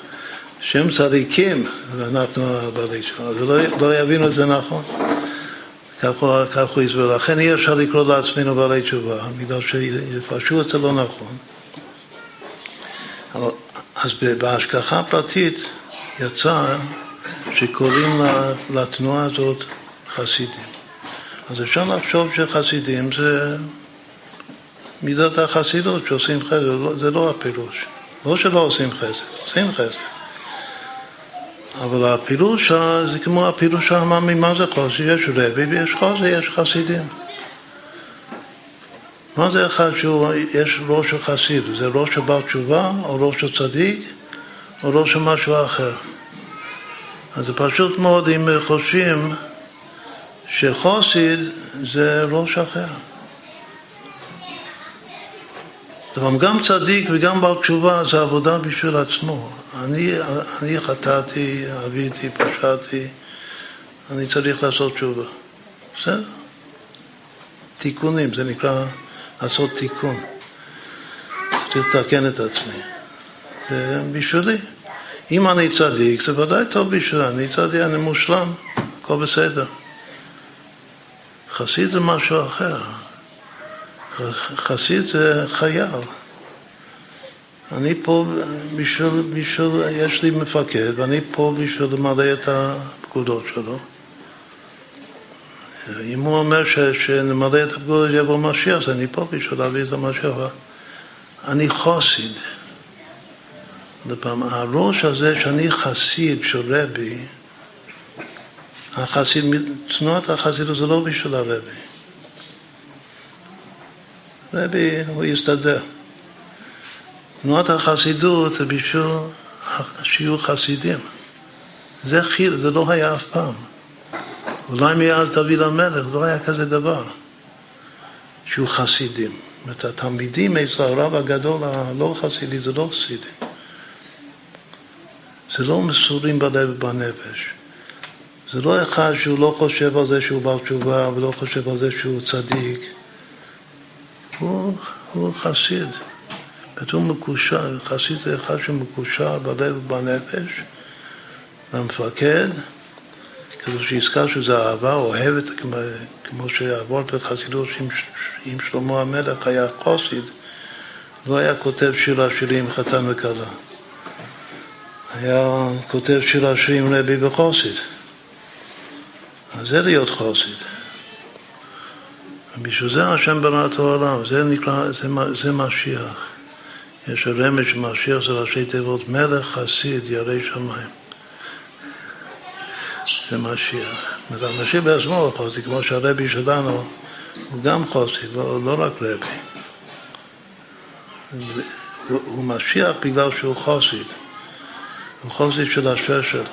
שהם צדיקים ואנחנו בעלי תשובה, ולא לא יבינו את זה נכון. כך הוא הסבר. לכן אי אפשר לקרוא לעצמנו בעלי תשובה, בגלל שיפרשו את זה לא נכון. אז בהשגחה פרטית יצא שקוראים לתנועה הזאת חסידים. אז אפשר לחשוב שחסידים זה מידת החסידות שעושים חסד, לא, זה לא הפירוש. לא שלא עושים חסד, עושים חסד. אבל הפירוש זה כמו הפירוש העממי, מה זה חוסי? יש רבי ויש חוסי, יש חסידים. מה זה אחד שיש ראש של חסיד? זה ראש של בר תשובה, או ראש של צדיק, או ראש של משהו אחר. אז זה פשוט מאוד אם חושבים שחוסיד זה ראש אחר. אבל גם צדיק וגם בר תשובה זה עבודה בשביל עצמו. אני, אני חטאתי, אביתי, פשעתי, אני צריך לעשות תשובה. בסדר? תיקונים, זה נקרא לעשות תיקון. צריך לתקן את עצמי. זה בשבילי. אם אני צדיק, זה ודאי טוב בשבילי. אני צדיק, אני מושלם, הכל בסדר. חסיד זה משהו אחר. חסיד זה חייל. אני פה בשביל, בשביל, יש לי מפקד ואני פה בשביל למלא את הפקודות שלו. אם הוא אומר ש, שנמלא את הפקודות יבוא משיח, אז אני פה בשביל להביא את המשיח. אני חוסיד. לפעם, הראש הזה שאני חסיד של רבי, החסיד, תנועת החסידות זה לא בשביל הרבי. רבי, הוא יסתדר. תנועת החסידות זה בשביל שיהיו חסידים. זה חיל, זה לא היה אף פעם. אולי מאז דוד המלך לא היה כזה דבר, שיהיו חסידים. זאת אומרת, התלמידים אצל הרב הגדול הלא חסידי זה לא חסידים. זה לא מסורים בלב ובנפש. זה לא אחד שהוא לא חושב על זה שהוא בעל תשובה ולא חושב על זה שהוא צדיק. הוא, הוא חסיד. כתוב מקושר, חסיד זה אחד שמקושר בלב ובנפש, והמפקד, כתוב שיזכר שזה אהבה אוהבת, כמו, כמו שעבור בחסידות עם שלמה המלך היה חוסיד, לא היה כותב שיר השירים חתן וכלה. היה כותב שיר השירים רבי וחוסיד. אז זה להיות חוסיד. בשביל זה השם ברא את העולם, זה נקרא, זה, זה משיח. יש הרמז שמשיח זה ראשי תיבות מלך חסיד ירא שמיים. זה משיח. המשיח בעצמו הוא חסיד, כמו שהרבי שלנו הוא גם חסיד, לא, לא רק רבי. הוא, הוא משיח בגלל שהוא חסיד. הוא חסיד של השפר שלו,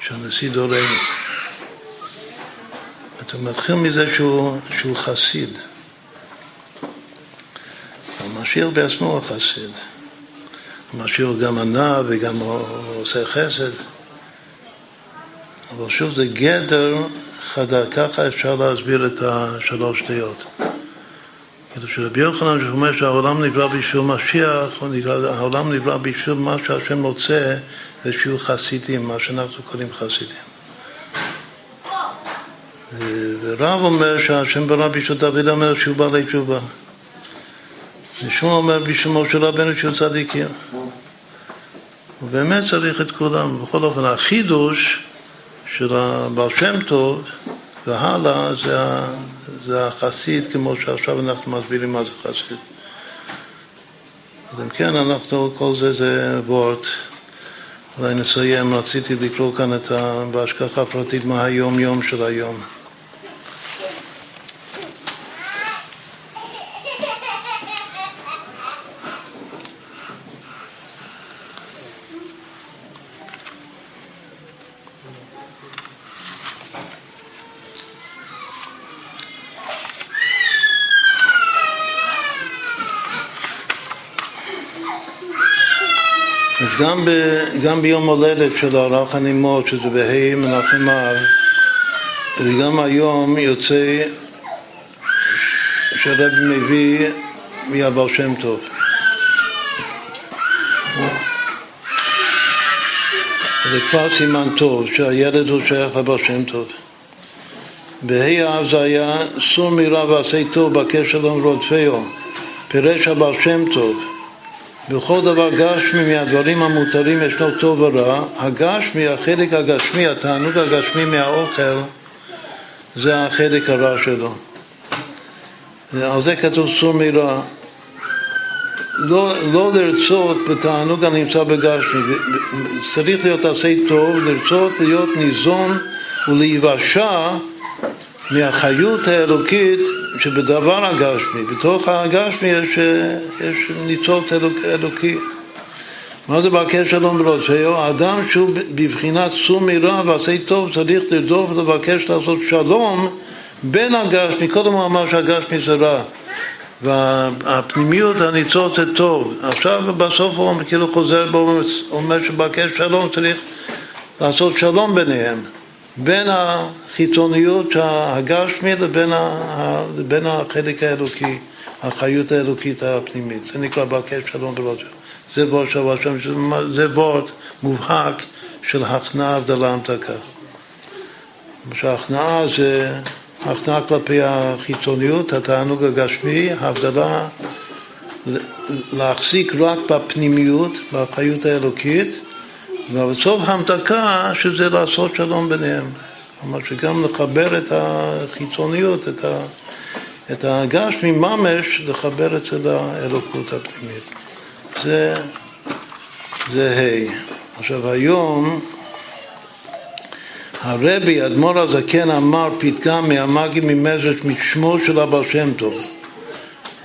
של נשיא דורנו. אתה מתחיל מזה שהוא, שהוא חסיד. המשיח בעצמו הוא חסיד. המשיח גם ענה וגם עושה חסד. אבל שוב זה גדר חדה, ככה אפשר להסביר את השלוש דעות. כאילו שרבי יוחנן שאומר שהעולם נברא בשביל משיח, העולם נברא בשביל מה שהשם רוצה, ושיהיו חסידים, מה שאנחנו קוראים חסידים. ורב אומר שהשם ברא בשביל דוד אומר שהוא בעלי תשובה. ושמו אומר בשביל משה רבנו שהוא צדיקים. ובאמת צריך את כולם. בכל אופן, החידוש של הבעל שם טוב והלאה זה, זה החסיד, כמו שעכשיו אנחנו מסבירים מה זה חסיד. אז אם כן, אנחנו, כל זה זה וורט. אולי נסיים, רציתי לקרוא כאן את ה... בהשגחה פרטית מה היום-יום של היום. גם, ב, גם ביום הולדת של הרח הנימות, שזה בה' מנחם אב, וגם היום יוצא שהרב מביא מהבר שם טוב. זה כבר סימן טוב, שהילד הוא שייך לבר שם טוב. בה' זה היה סור מרע ועשה טוב בקשר למרודפהו, פירש הבר שם טוב. בכל דבר גשמי מהדברים המותרים ישנו טוב ורע. הגשמי, החלק הגשמי, התענוג הגשמי מהאוכל, זה החלק הרע שלו. על זה כתוב סור מרע. לא, לא לרצות בתענוג הנמצא בגשמי, צריך להיות עשה טוב, לרצות להיות ניזון ולהיוושע מהחיות האלוקית שבדבר הגשמי, בתוך הגשמי יש, יש ניצוץ אלוק, אלוקי. מה זה בקש שלום ברוצאו? האדם שהוא בבחינת סור מרע ועשה טוב צריך לרדוף ולבקש לעשות שלום בין הגשמי, קודם הוא אמר שהגשמי זה רע והפנימיות, הניצוץ זה טוב. עכשיו בסוף הוא כאילו חוזר בו, אומר שבקש שלום צריך לעשות שלום ביניהם. בין החיצוניות הגשמית לבין, לבין החלק האלוקי, החיות האלוקית הפנימית. זה נקרא בקש שלום ולא זה וורד של השם, זה וורד מובהק של הכנעה, הבדלה, המתקה. שהכנעה זה הכנעה כלפי החיצוניות, התענוג הגשמי, הבדלה להחזיק רק בפנימיות, בחיות האלוקית, ובסוף המתקה שזה לעשות שלום ביניהם. כלומר שגם לחבר את החיצוניות, את, ה, את הגשמי ממש, לחבר את זה לאלוקות הפנימית. זה, זה ה'. עכשיו היום הרבי, אדמו"ר הזקן, אמר פתגם מהמאגי ממזרש משמו של הבעל שם טוב.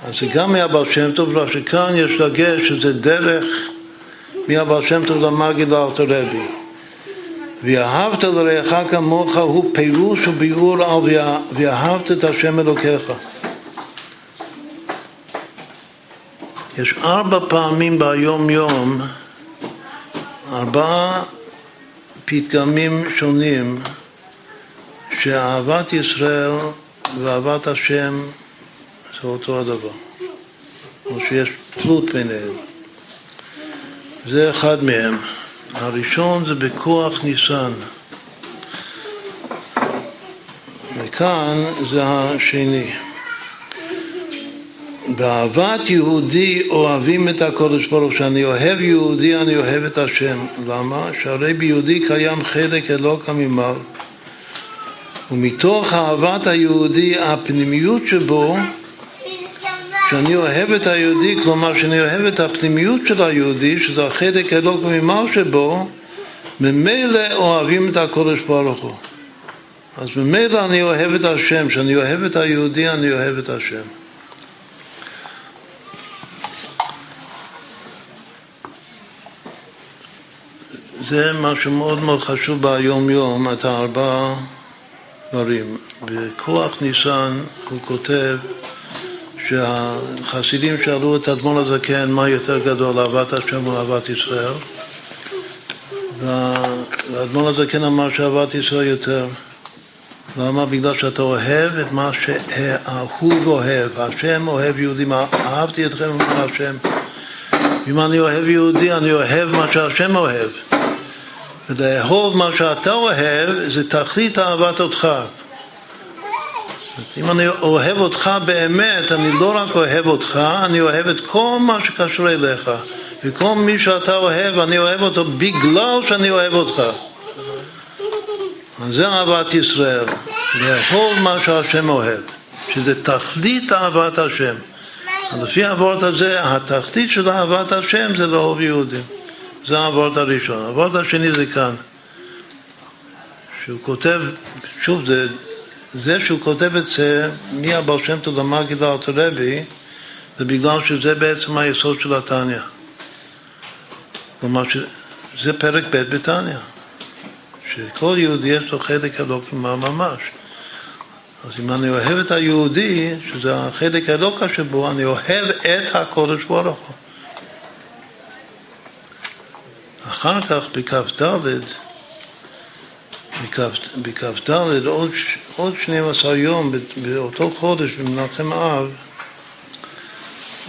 אז זה גם מהבעל שם טוב, רק שכאן יש דגש שזה דרך מהבעל שם טוב למאגי לאלתר רבי. ואהבת לרעך כמוך הוא פירוש וביאור על ואהבת את השם אלוקיך. יש ארבע פעמים ביום יום, ארבעה פתגמים שונים שאהבת ישראל ואהבת השם זה אותו הדבר, או שיש תלות ביניהם. זה אחד מהם. הראשון זה בכוח ניסן. וכאן זה השני. באהבת יהודי אוהבים את הקודש ברוך כשאני אוהב יהודי אני אוהב את השם. למה? שהרי ביהודי קיים חלק אלוקא ממעל. ומתוך אהבת היהודי, הפנימיות שבו שאני אוהב את היהודי, כלומר שאני אוהב את הפנימיות של היהודי, שזה החלק אלוק ממעל שבו, ממילא אוהבים את הקודש ברוך הוא. אז ממילא אני אוהב את השם, כשאני אוהב את היהודי אני אוהב את השם. זה משהו מאוד מאוד חשוב ביום יום, את הארבעה דברים. בכוח ניסן הוא כותב שהחסידים שאלו את אדמון הזקן מה יותר גדול, אהבת השם או אהבת ישראל ואדמון הזקן אמר שאהבת ישראל יותר למה? בגלל שאתה אוהב את מה שהאהוב אוהב. השם אוהב יהודים. אהבתי אתכם, אמר השם. אם אני אוהב יהודי, אני אוהב מה שהשם אוהב. ולאהוב מה שאתה אוהב, זה תכלית אהבת אותך. אם אני אוהב אותך באמת, אני לא רק אוהב אותך, אני אוהב את כל מה שקשור אליך. וכל מי שאתה אוהב, אני אוהב אותו בגלל שאני אוהב אותך. אז זה אהבת ישראל, לאהוב מה שהשם אוהב, שזה תכלית אהבת השם. לפי הוורט הזה, התכלית של אהבת השם זה לאהוב יהודים. זה הוורט הראשון. הוורט השני זה כאן. שהוא כותב, שוב, זה, זה שהוא כותב את זה מהבר שם טוב למגיד האלתרבי, זה בגלל שזה בעצם היסוד של התניא. כלומר, זה פרק ב' בתניא. שכל יהודי יש לו חלק אלוקים ממש. אז אם אני אוהב את היהודי, שזה החלק האלוקה שבו, אני אוהב את הקודש ברוך הוא. אחר כך בכ"ד, בכ"ד עוד, עוד 12 יום באותו חודש במנחם אב,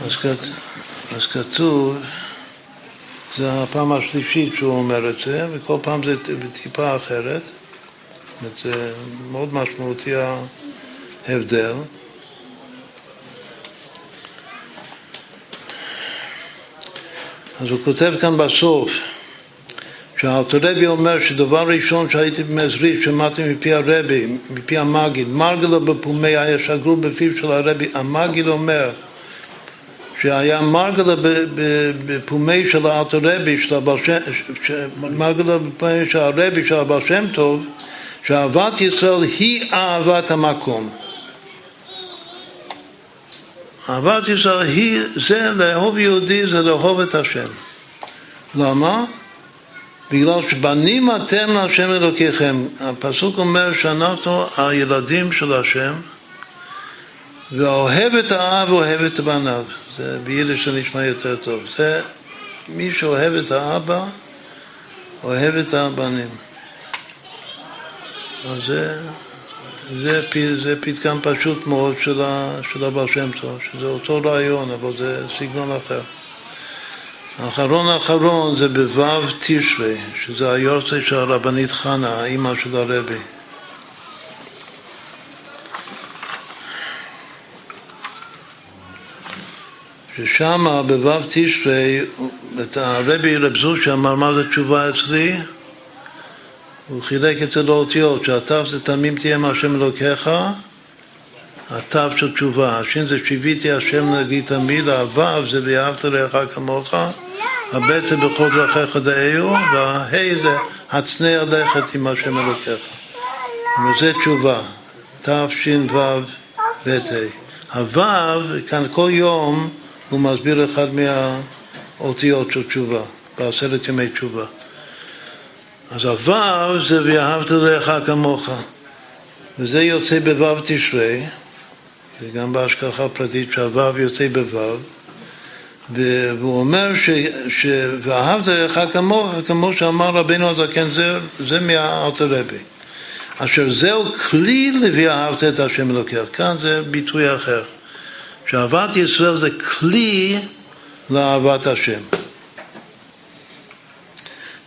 אז, אז כתוב זה הפעם השלישית שהוא אומר את זה, וכל פעם זה טיפה אחרת. זה מאוד משמעותי ההבדל. אז הוא כותב כאן בסוף שהאלתרבי אומר שדבר ראשון שהייתי במזריד, שמעתי מפי הרבי, מפי המגיד, מרגלו בפומי היה שגרו בפיו של הרבי, המגיד אומר שהיה מרגלה בפומי של האלתרבי, מרגלה בפומי של הרבי, של הבעל שם טוב, שאהבת ישראל היא אהבת המקום. אהבת ישראל היא, זה לאהוב יהודי, זה לאהוב את השם. למה? בגלל שבנים אתם להשם אלוקיכם. הפסוק אומר שאנחנו הילדים של השם, ואוהב את האב אוהב את בניו. זה ביידיש זה נשמע יותר טוב. זה מי שאוהב את האבא, אוהב את הבנים. אז זה, זה, זה פתגם פשוט מאוד של, של שם טוב, שזה אותו רעיון, אבל זה סגנון אחר. האחרון האחרון זה בו' תשרי, שזה היורצי של הרבנית חנה, האימא של הרבי. ששם בו' תשרי, את הרבי רב זושה אמר מה זה תשובה אצלי, הוא חילק את זה לאותיות, שהתו זה תמים תהיה מהשם אלוקיך, התו של תשובה, השין זה שיוויתי השם נגיד תמיד, הוו זה ואהבת לרעך כמוך, הבט זה בכל דרכיך דאיו, וההי זה הצנע לכת עם השם אלוקיך. וזה תשובה, תש"ו ו"ה. הוו, כאן כל יום הוא מסביר אחד מהאותיות של תשובה, בעשרת ימי תשובה. אז הוו זה ואהבת לרעך כמוך, וזה יוצא בוו תשרי, וגם בהשגחה פרטית שהוו יוצא בוו, והוא אומר ש, ש... ואהבת לרעך כמוך, כמו שאמר רבינו הזקן, זה, זה מהאלתר רבי. אשר זהו כלי לוי אהבת את השם אלוקיך. כאן זה ביטוי אחר. שאהבת ישראל זה כלי לאהבת השם.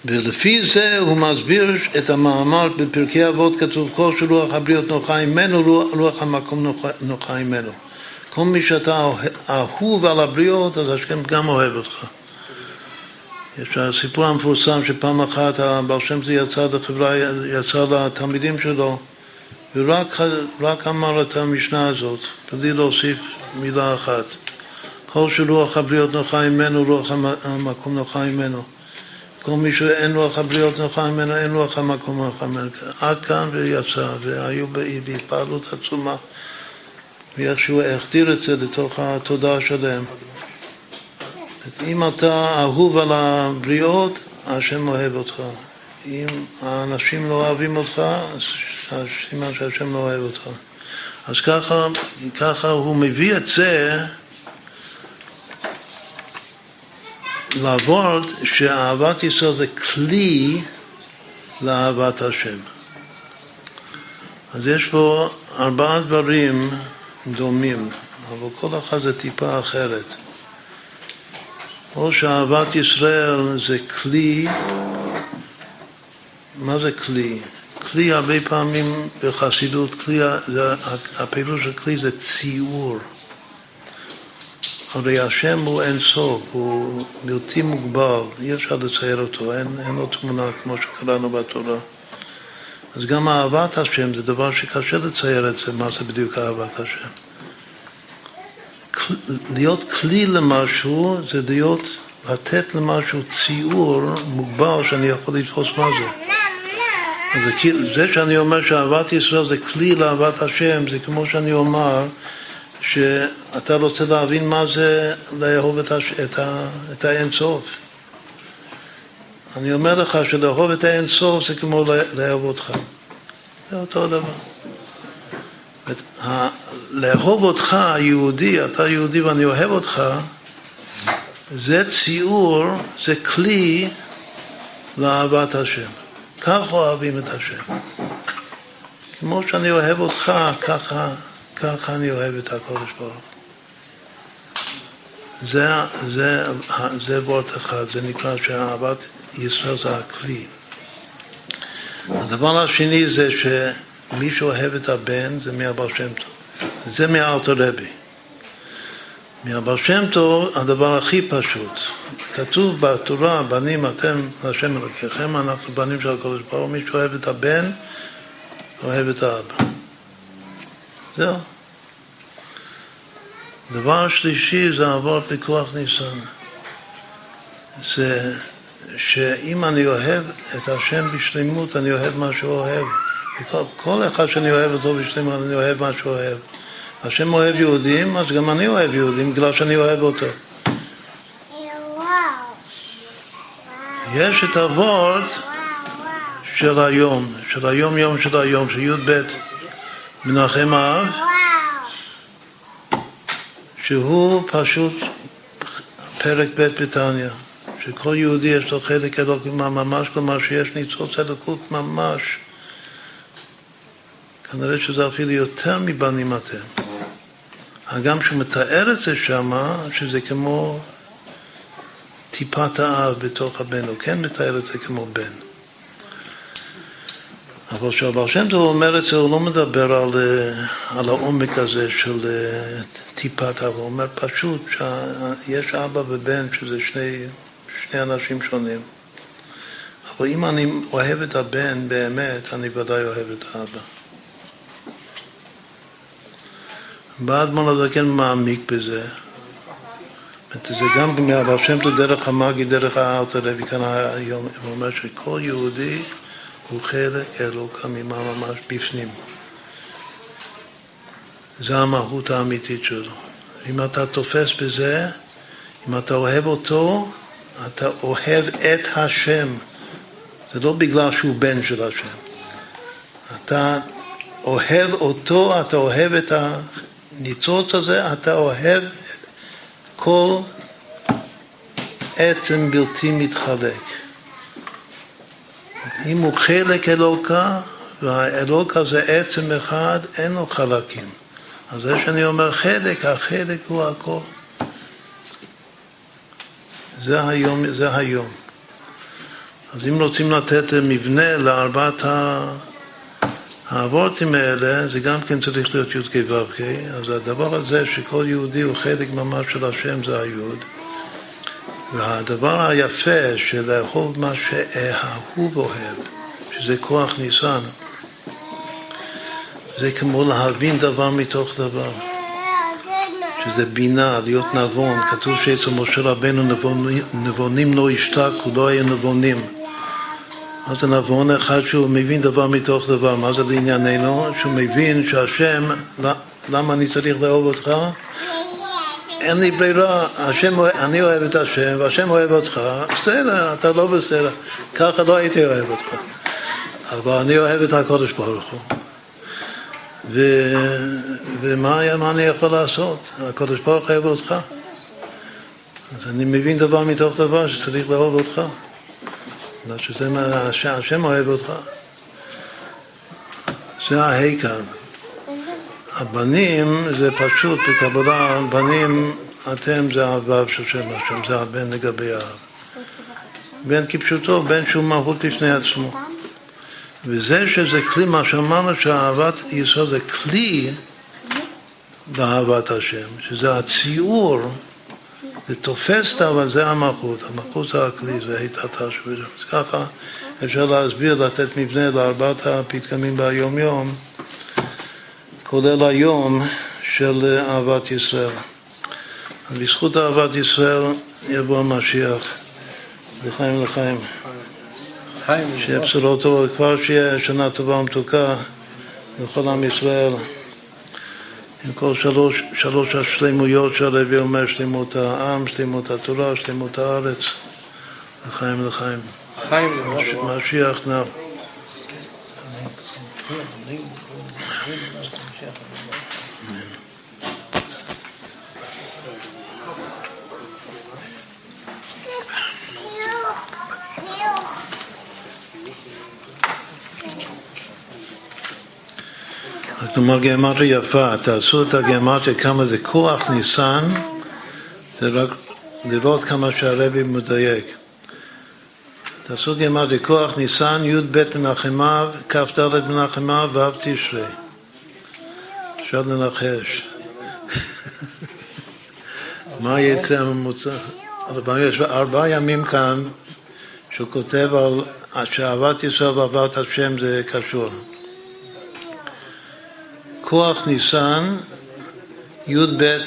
ולפי זה הוא מסביר את המאמר בפרקי אבות כתוב כל שרוח הבריות נוחה ממנו רוח המקום נוחה ממנו כל מי שאתה אהוב על הבריות אז השם גם אוהב אותך יש הסיפור המפורסם שפעם אחת הבעל שם זה יצא לחברה, יצא לתלמידים שלו ורק אמר את המשנה הזאת בלי להוסיף מילה אחת כל שרוח הבריות נוחה ממנו רוח המקום נוחה ממנו כל מי שאין לוח הבריות נוחה ממנו, אין לוח המקום נוחה ממנו. עד כאן ויצא, והיו בהתפעלות עצומה. ואיכשהו החדיר את זה לתוך התודעה שלהם. אם אתה אהוב על הבריות, השם אוהב אותך. אם האנשים לא אוהבים אותך, אז סימן שהשם לא אוהב אותך. אז ככה, ככה הוא מביא את זה לעבור שאהבת ישראל זה כלי לאהבת השם. אז יש פה ארבעה דברים דומים, אבל כל אחד זה טיפה אחרת. או שאהבת ישראל זה כלי, מה זה כלי? כלי הרבה פעמים בחסידות, כלי, זה, הפירוש של כלי זה ציור. הרי השם הוא אין סוף, הוא בלתי מוגבל, אי אפשר לצייר אותו, אין, אין לו תמונה כמו שקראנו בתורה. אז גם אהבת השם זה דבר שקשה לצייר את זה, מה זה בדיוק אהבת השם. להיות כלי למשהו זה להיות, לתת למשהו ציור מוגבל שאני יכול לתפוס מה זה. זה, זה שאני אומר שאהבת ישראל זה כלי לאהבת השם, זה כמו שאני אומר שאתה רוצה להבין מה זה לאהוב את, הש... את, ה... את האינסוף. אני אומר לך שלאהוב את האינסוף זה כמו לאהוב אותך. זה אותו דבר. לאהוב אותך, יהודי, אתה יהודי ואני אוהב אותך, זה ציור, זה כלי לאהבת השם. כך אוהבים את השם. כמו שאני אוהב אותך, ככה, ככה אני אוהב את הקודש ברוך זה, זה, זה וורט אחד, זה נקרא שאהבת ישראל זה הכלי. הדבר השני זה שמי שאוהב את הבן זה מהבר שם טוב. זה מהארתו רבי. מהבר שם טוב הדבר הכי פשוט. כתוב בתורה, בנים אתם להשם אלוקיכם, אנחנו בנים של הקודש ברוך הוא, מי שאוהב את הבן, אוהב את האבא. זהו. דבר שלישי זה עבור פיקוח ניסן. זה שאם אני אוהב את השם בשלמות, אני אוהב מה שהוא אוהב. כל, כל אחד שאני אוהב אותו בשלמות, אני אוהב מה שהוא אוהב. השם אוהב יהודים, אז גם אני אוהב יהודים, בגלל שאני אוהב אותו. יש את הוורד של היום, של היום יום של היום, של י"ב מנחם אב, שהוא פשוט פרק ב' בתניא, שכל יהודי יש לו חלק אלוקים ממש, כלומר שיש ניצוץ אלוקות ממש. כנראה שזה אפילו יותר מבנים אתם. הגם שהוא מתאר את זה שמה, שזה כמו טיפת האב בתוך הבן, הוא כן מתאר את זה כמו בן. אבל כשהבר שם טוב אומר את זה, הוא לא מדבר על, על העומק הזה של טיפת האב, הוא אומר פשוט שיש אבא ובן, שזה שני, שני אנשים שונים. אבל אם אני אוהב את הבן באמת, אני ודאי אוהב את האבא. באדמון הזקן מעמיק בזה. זה גם מהבר שם טוב דרך המאגי, דרך האלתר רבי כאן היום, הוא אומר שכל יהודי הוא חלק אלוקא ממה ממש בפנים. זה המהות האמיתית שלו. אם אתה תופס בזה, אם אתה אוהב אותו, אתה אוהב את השם. זה לא בגלל שהוא בן של השם. אתה אוהב אותו, אתה אוהב את הניצוץ הזה, אתה אוהב כל עצם בלתי מתחלק. אם הוא חלק אלוקה, והאלוקה זה עצם אחד, אין לו חלקים. אז זה שאני אומר חלק, החלק הוא הכל. זה היום, זה היום. אז אם רוצים לתת מבנה לארבעת האבורטים האלה, זה גם כן צריך להיות י"ק ו"ק, אז הדבר הזה שכל יהודי הוא חלק ממש של השם זה היוד. והדבר היפה של לאהוב מה שהאהוב אוהב, שזה כוח ניסן, זה כמו להבין דבר מתוך דבר, שזה בינה, להיות נבון. כתוב שאצל משה רבנו נבונים, נבונים לא ישתקו, לא היו נבונים. מה זה נבון? אחד שהוא מבין דבר מתוך דבר. מה זה לענייננו? שהוא מבין שהשם, למה אני צריך לאהוב אותך? אין לי ברירה, השם, אני אוהב את השם והשם אוהב אותך, בסדר, אתה לא בסדר, ככה לא הייתי אוהב אותך. אבל אני אוהב את הקודש ברוך הוא. ו, ומה אני יכול לעשות? הקודש ברוך הוא אוהב אותך. אז אני מבין דבר מתוך דבר שצריך לאהוב אותך. שזה מה שהשם אוהב אותך. זה ההי כאן. הבנים זה פשוט בקבלה, בנים אתם זה הוו של שם השם, זה הבן לגבי האב. בן כפשוטו, בן שהוא מהות בפני עצמו. וזה שזה כלי, מה שאמרנו שאהבת יסוד זה כלי באהבת השם, שזה הציור, זה תופס אבל זה המלכות, המלכות זה הכלי, זה היתתה אז ככה אפשר להסביר, לתת מבנה לארבעת הפתגמים ביום-יום, כולל היום של אהבת ישראל. בזכות אהבת ישראל יבוא המשיח, לחיים לחיים. שיהיה בשורות טובות, כבר שיהיה שנה טובה ומתוקה לכל עם ישראל. עם כל שלוש, שלוש השלמויות שהרבי אומר, שלמות העם, שלמות התורה, שלמות הארץ, לחיים לחיים. חיים משיח נא. כלומר גיאומטריה יפה, תעשו את הגיאומטריה כמה זה כוח ניסן, זה רק לראות כמה שהרבי מדייק. תעשו גיאומטריה כוח ניסן, י"ב מנחמיו, כ"ד מנחמיו, ו' תשרי. אפשר לנחש. מה יצא הממוצע? יש ארבעה ימים כאן שהוא כותב על שאהבת ישראל ואהבת השם זה קשור. כוח ניסן, י"ב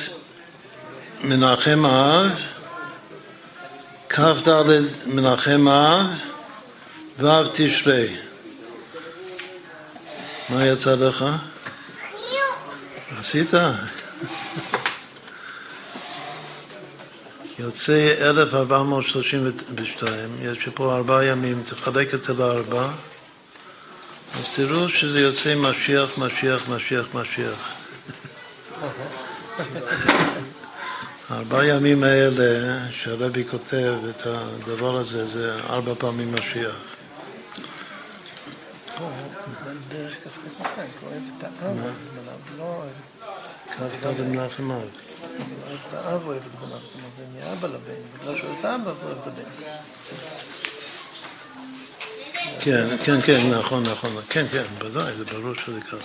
מנחם אב, כ"ד מנחם אב, ו' תשרי. מה יצא לך? עשית? יוצא 1432, יש פה ארבעה ימים, תחלק את זה לארבע. אז תראו שזה יוצא משיח, משיח, משיח, משיח. ארבע ימים האלה שהרבי כותב את הדבר הזה, זה ארבע פעמים משיח. כך קודם מנחם אב. אוהב את האב, אוהב את בניו, זאת אומרת, זה מאבא לבן, בגלל שהוא את האבא, אוהב את הבן. כן, כן, כן, נכון, נכון, כן, כן, בוודאי, זה ברור שזה ככה.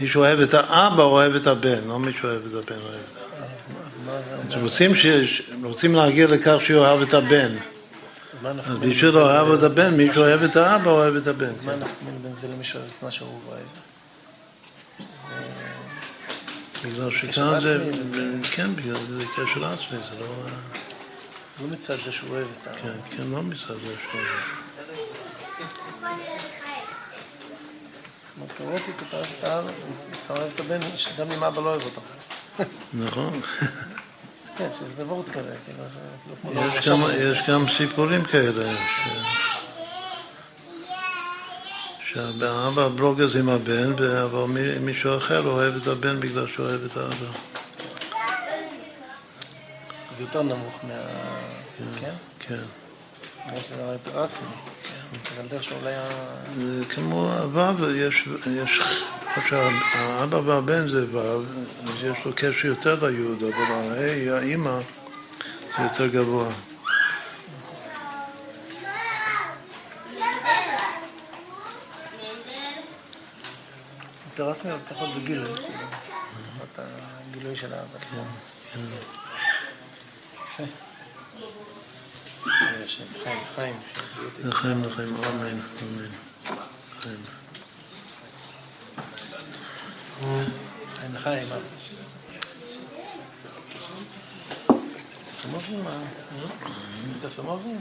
מי שאוהב את האבא אוהב את הבן, לא מי שאוהב את הבן אוהב את האבא. רוצים, רוצים להגיע לכך שהוא אוהב את הבן. אז מי שלא אוהב את הבן, מי שאוהב את האבא אוהב את הבן. מה נחמן בין זה למי שאוהב את מה שהוא אוהב? בגלל שכאן זה, כן, בגלל זה קשר עצמי, זה לא... לא מצד זה שהוא אוהב את האבא. כן, כן, לא מצד זה שהוא אוהב. תיאורטית אתה אוהב את אתה אוהב את הבן, גם אם אבא לא אוהב אותו. נכון. כן, שזה דבר כזה, כאילו, יש גם סיפורים כאלה, שהאבא ברוגז עם הבן, אבל מישהו אחר אוהב את הבן בגלל שהוא אוהב את האבא. זה יותר נמוך מה... כן? כן. כמו שזה יותר זה כמו הוו, יש, יש, האבא והבן זה וו, אז יש לו קשר יותר ליוד, אבל ההי, האימא, זה יותר גבוה. יותר עצמי, אבל פחות פחות הגילוי של האבא. כן, כן. חיים, חיים. לחיים, לחיים, אמן, אמן. חיים. חיים לחיים, סמובים? מה? אתה סמובים?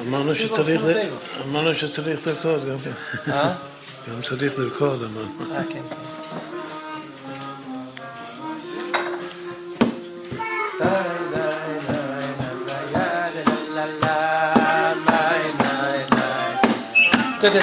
אמרנו שצריך לרקוד גם כן. אה? גם צריך לרקוד, אמרנו. אה, כן. כדאי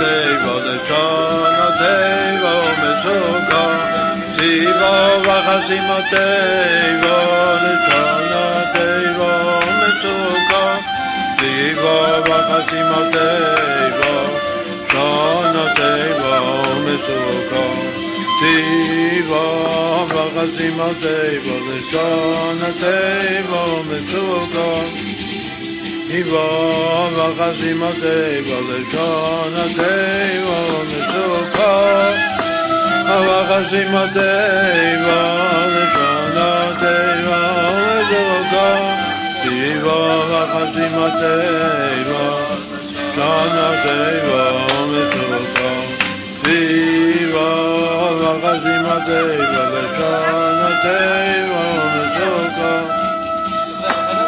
teivo, de shono teivo, mesuko, sivo, vachasimo teivo, de shono teivo, mesuko, sivo, vachasimo teivo, shono teivo, mesuko, sivo, vachasimo teivo, de Shiva Vakasima Deva Lechona Deva Mitsuka Vakasima Deva Lechona Deva Mitsuka Shiva Vakasima Deva Lechona teivo Mitsuka Shiva Vakasima Deva Lechona teivo.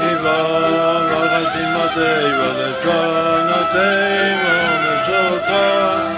Ivan, Ivan, Ivan, Ivan, Ivan, Ivan,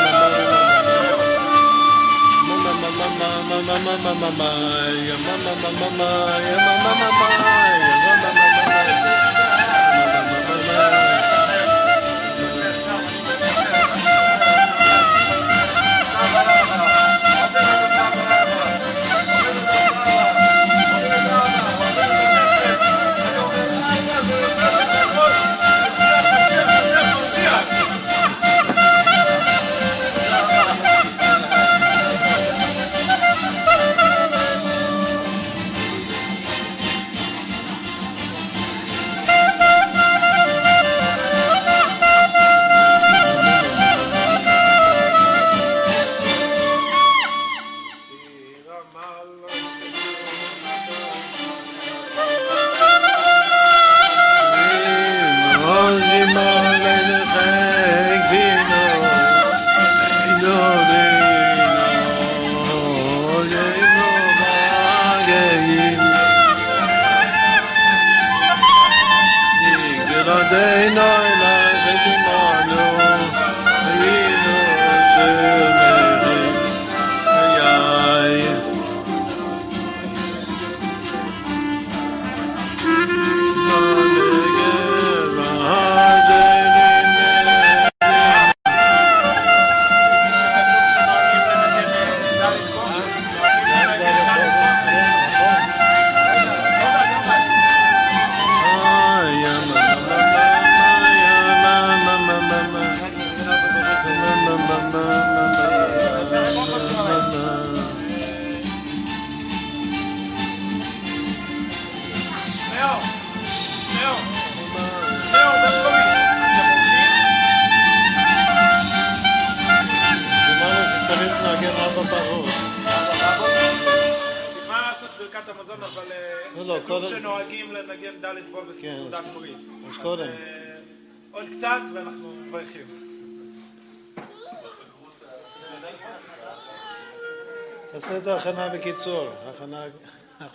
My my my my my my. My my my my my my my my my.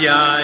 Yeah.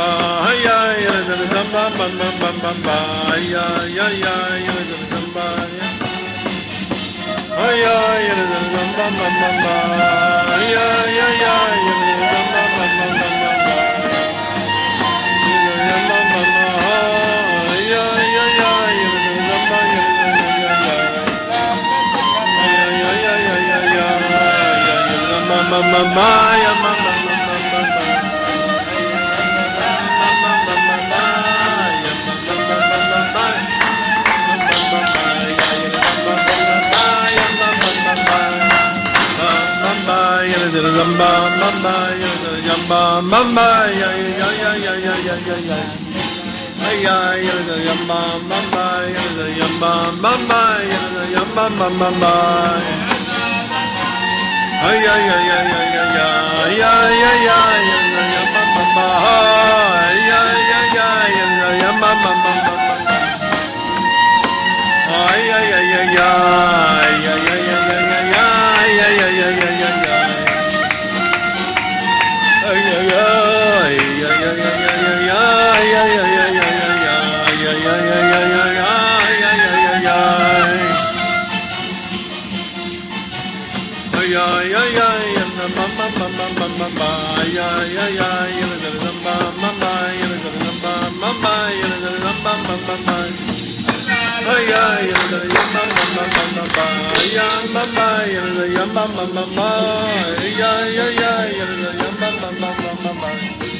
ba ya ya da da ba ba ba ba ba ba ya ya ya ya da da ba ya ya ya da da ba ba ba ba ya ya ya ya da da ba ba ba ba Mama, mama, mama. yamba mamba ya yamba mamba ya ya ya ya ya ya ya ya ya ya ya yamba mamba ya yamba mamba ya yamba mamba ay ay ay ay ay ay ay ay ay ay yamba mamba ay ay ay ay yamba mamba ay ay ay ay ay ay ay Bye.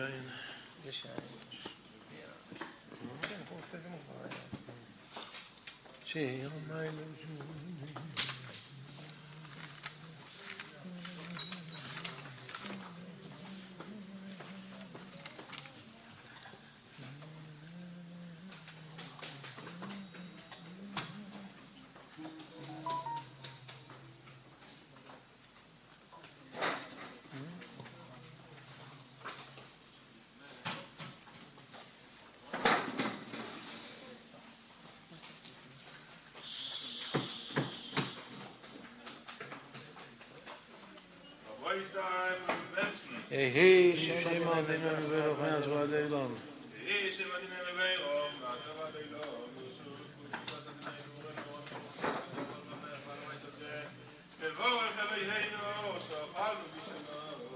Shine. The shine. Yeah. Şey, my love. יהי שם עדינו וברוכי עצמו עד אילון. יהי שם עדינו וברום, ועצב עד אילון.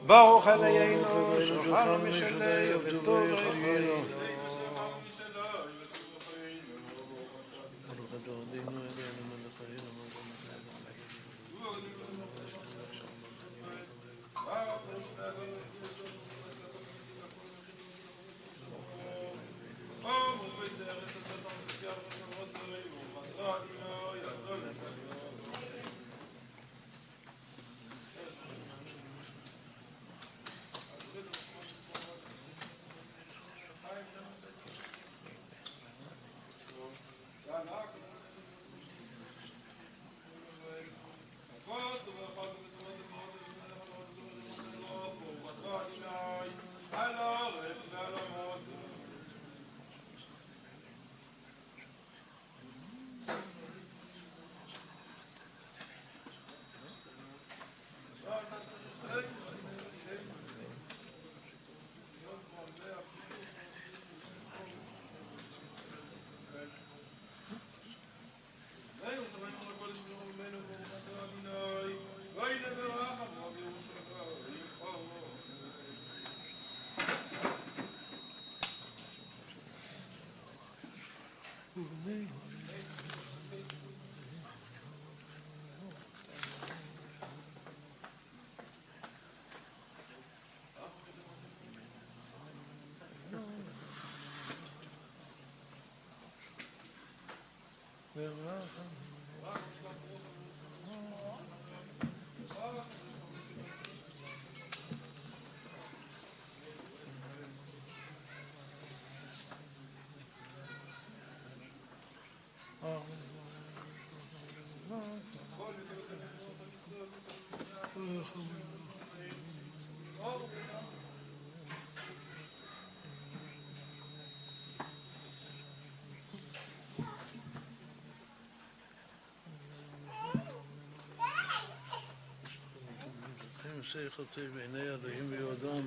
ברוך אלוהינו, שולחנו משלנו, וטוב רחבנו. עושה חוטא בעיני אלוהים ויודעם.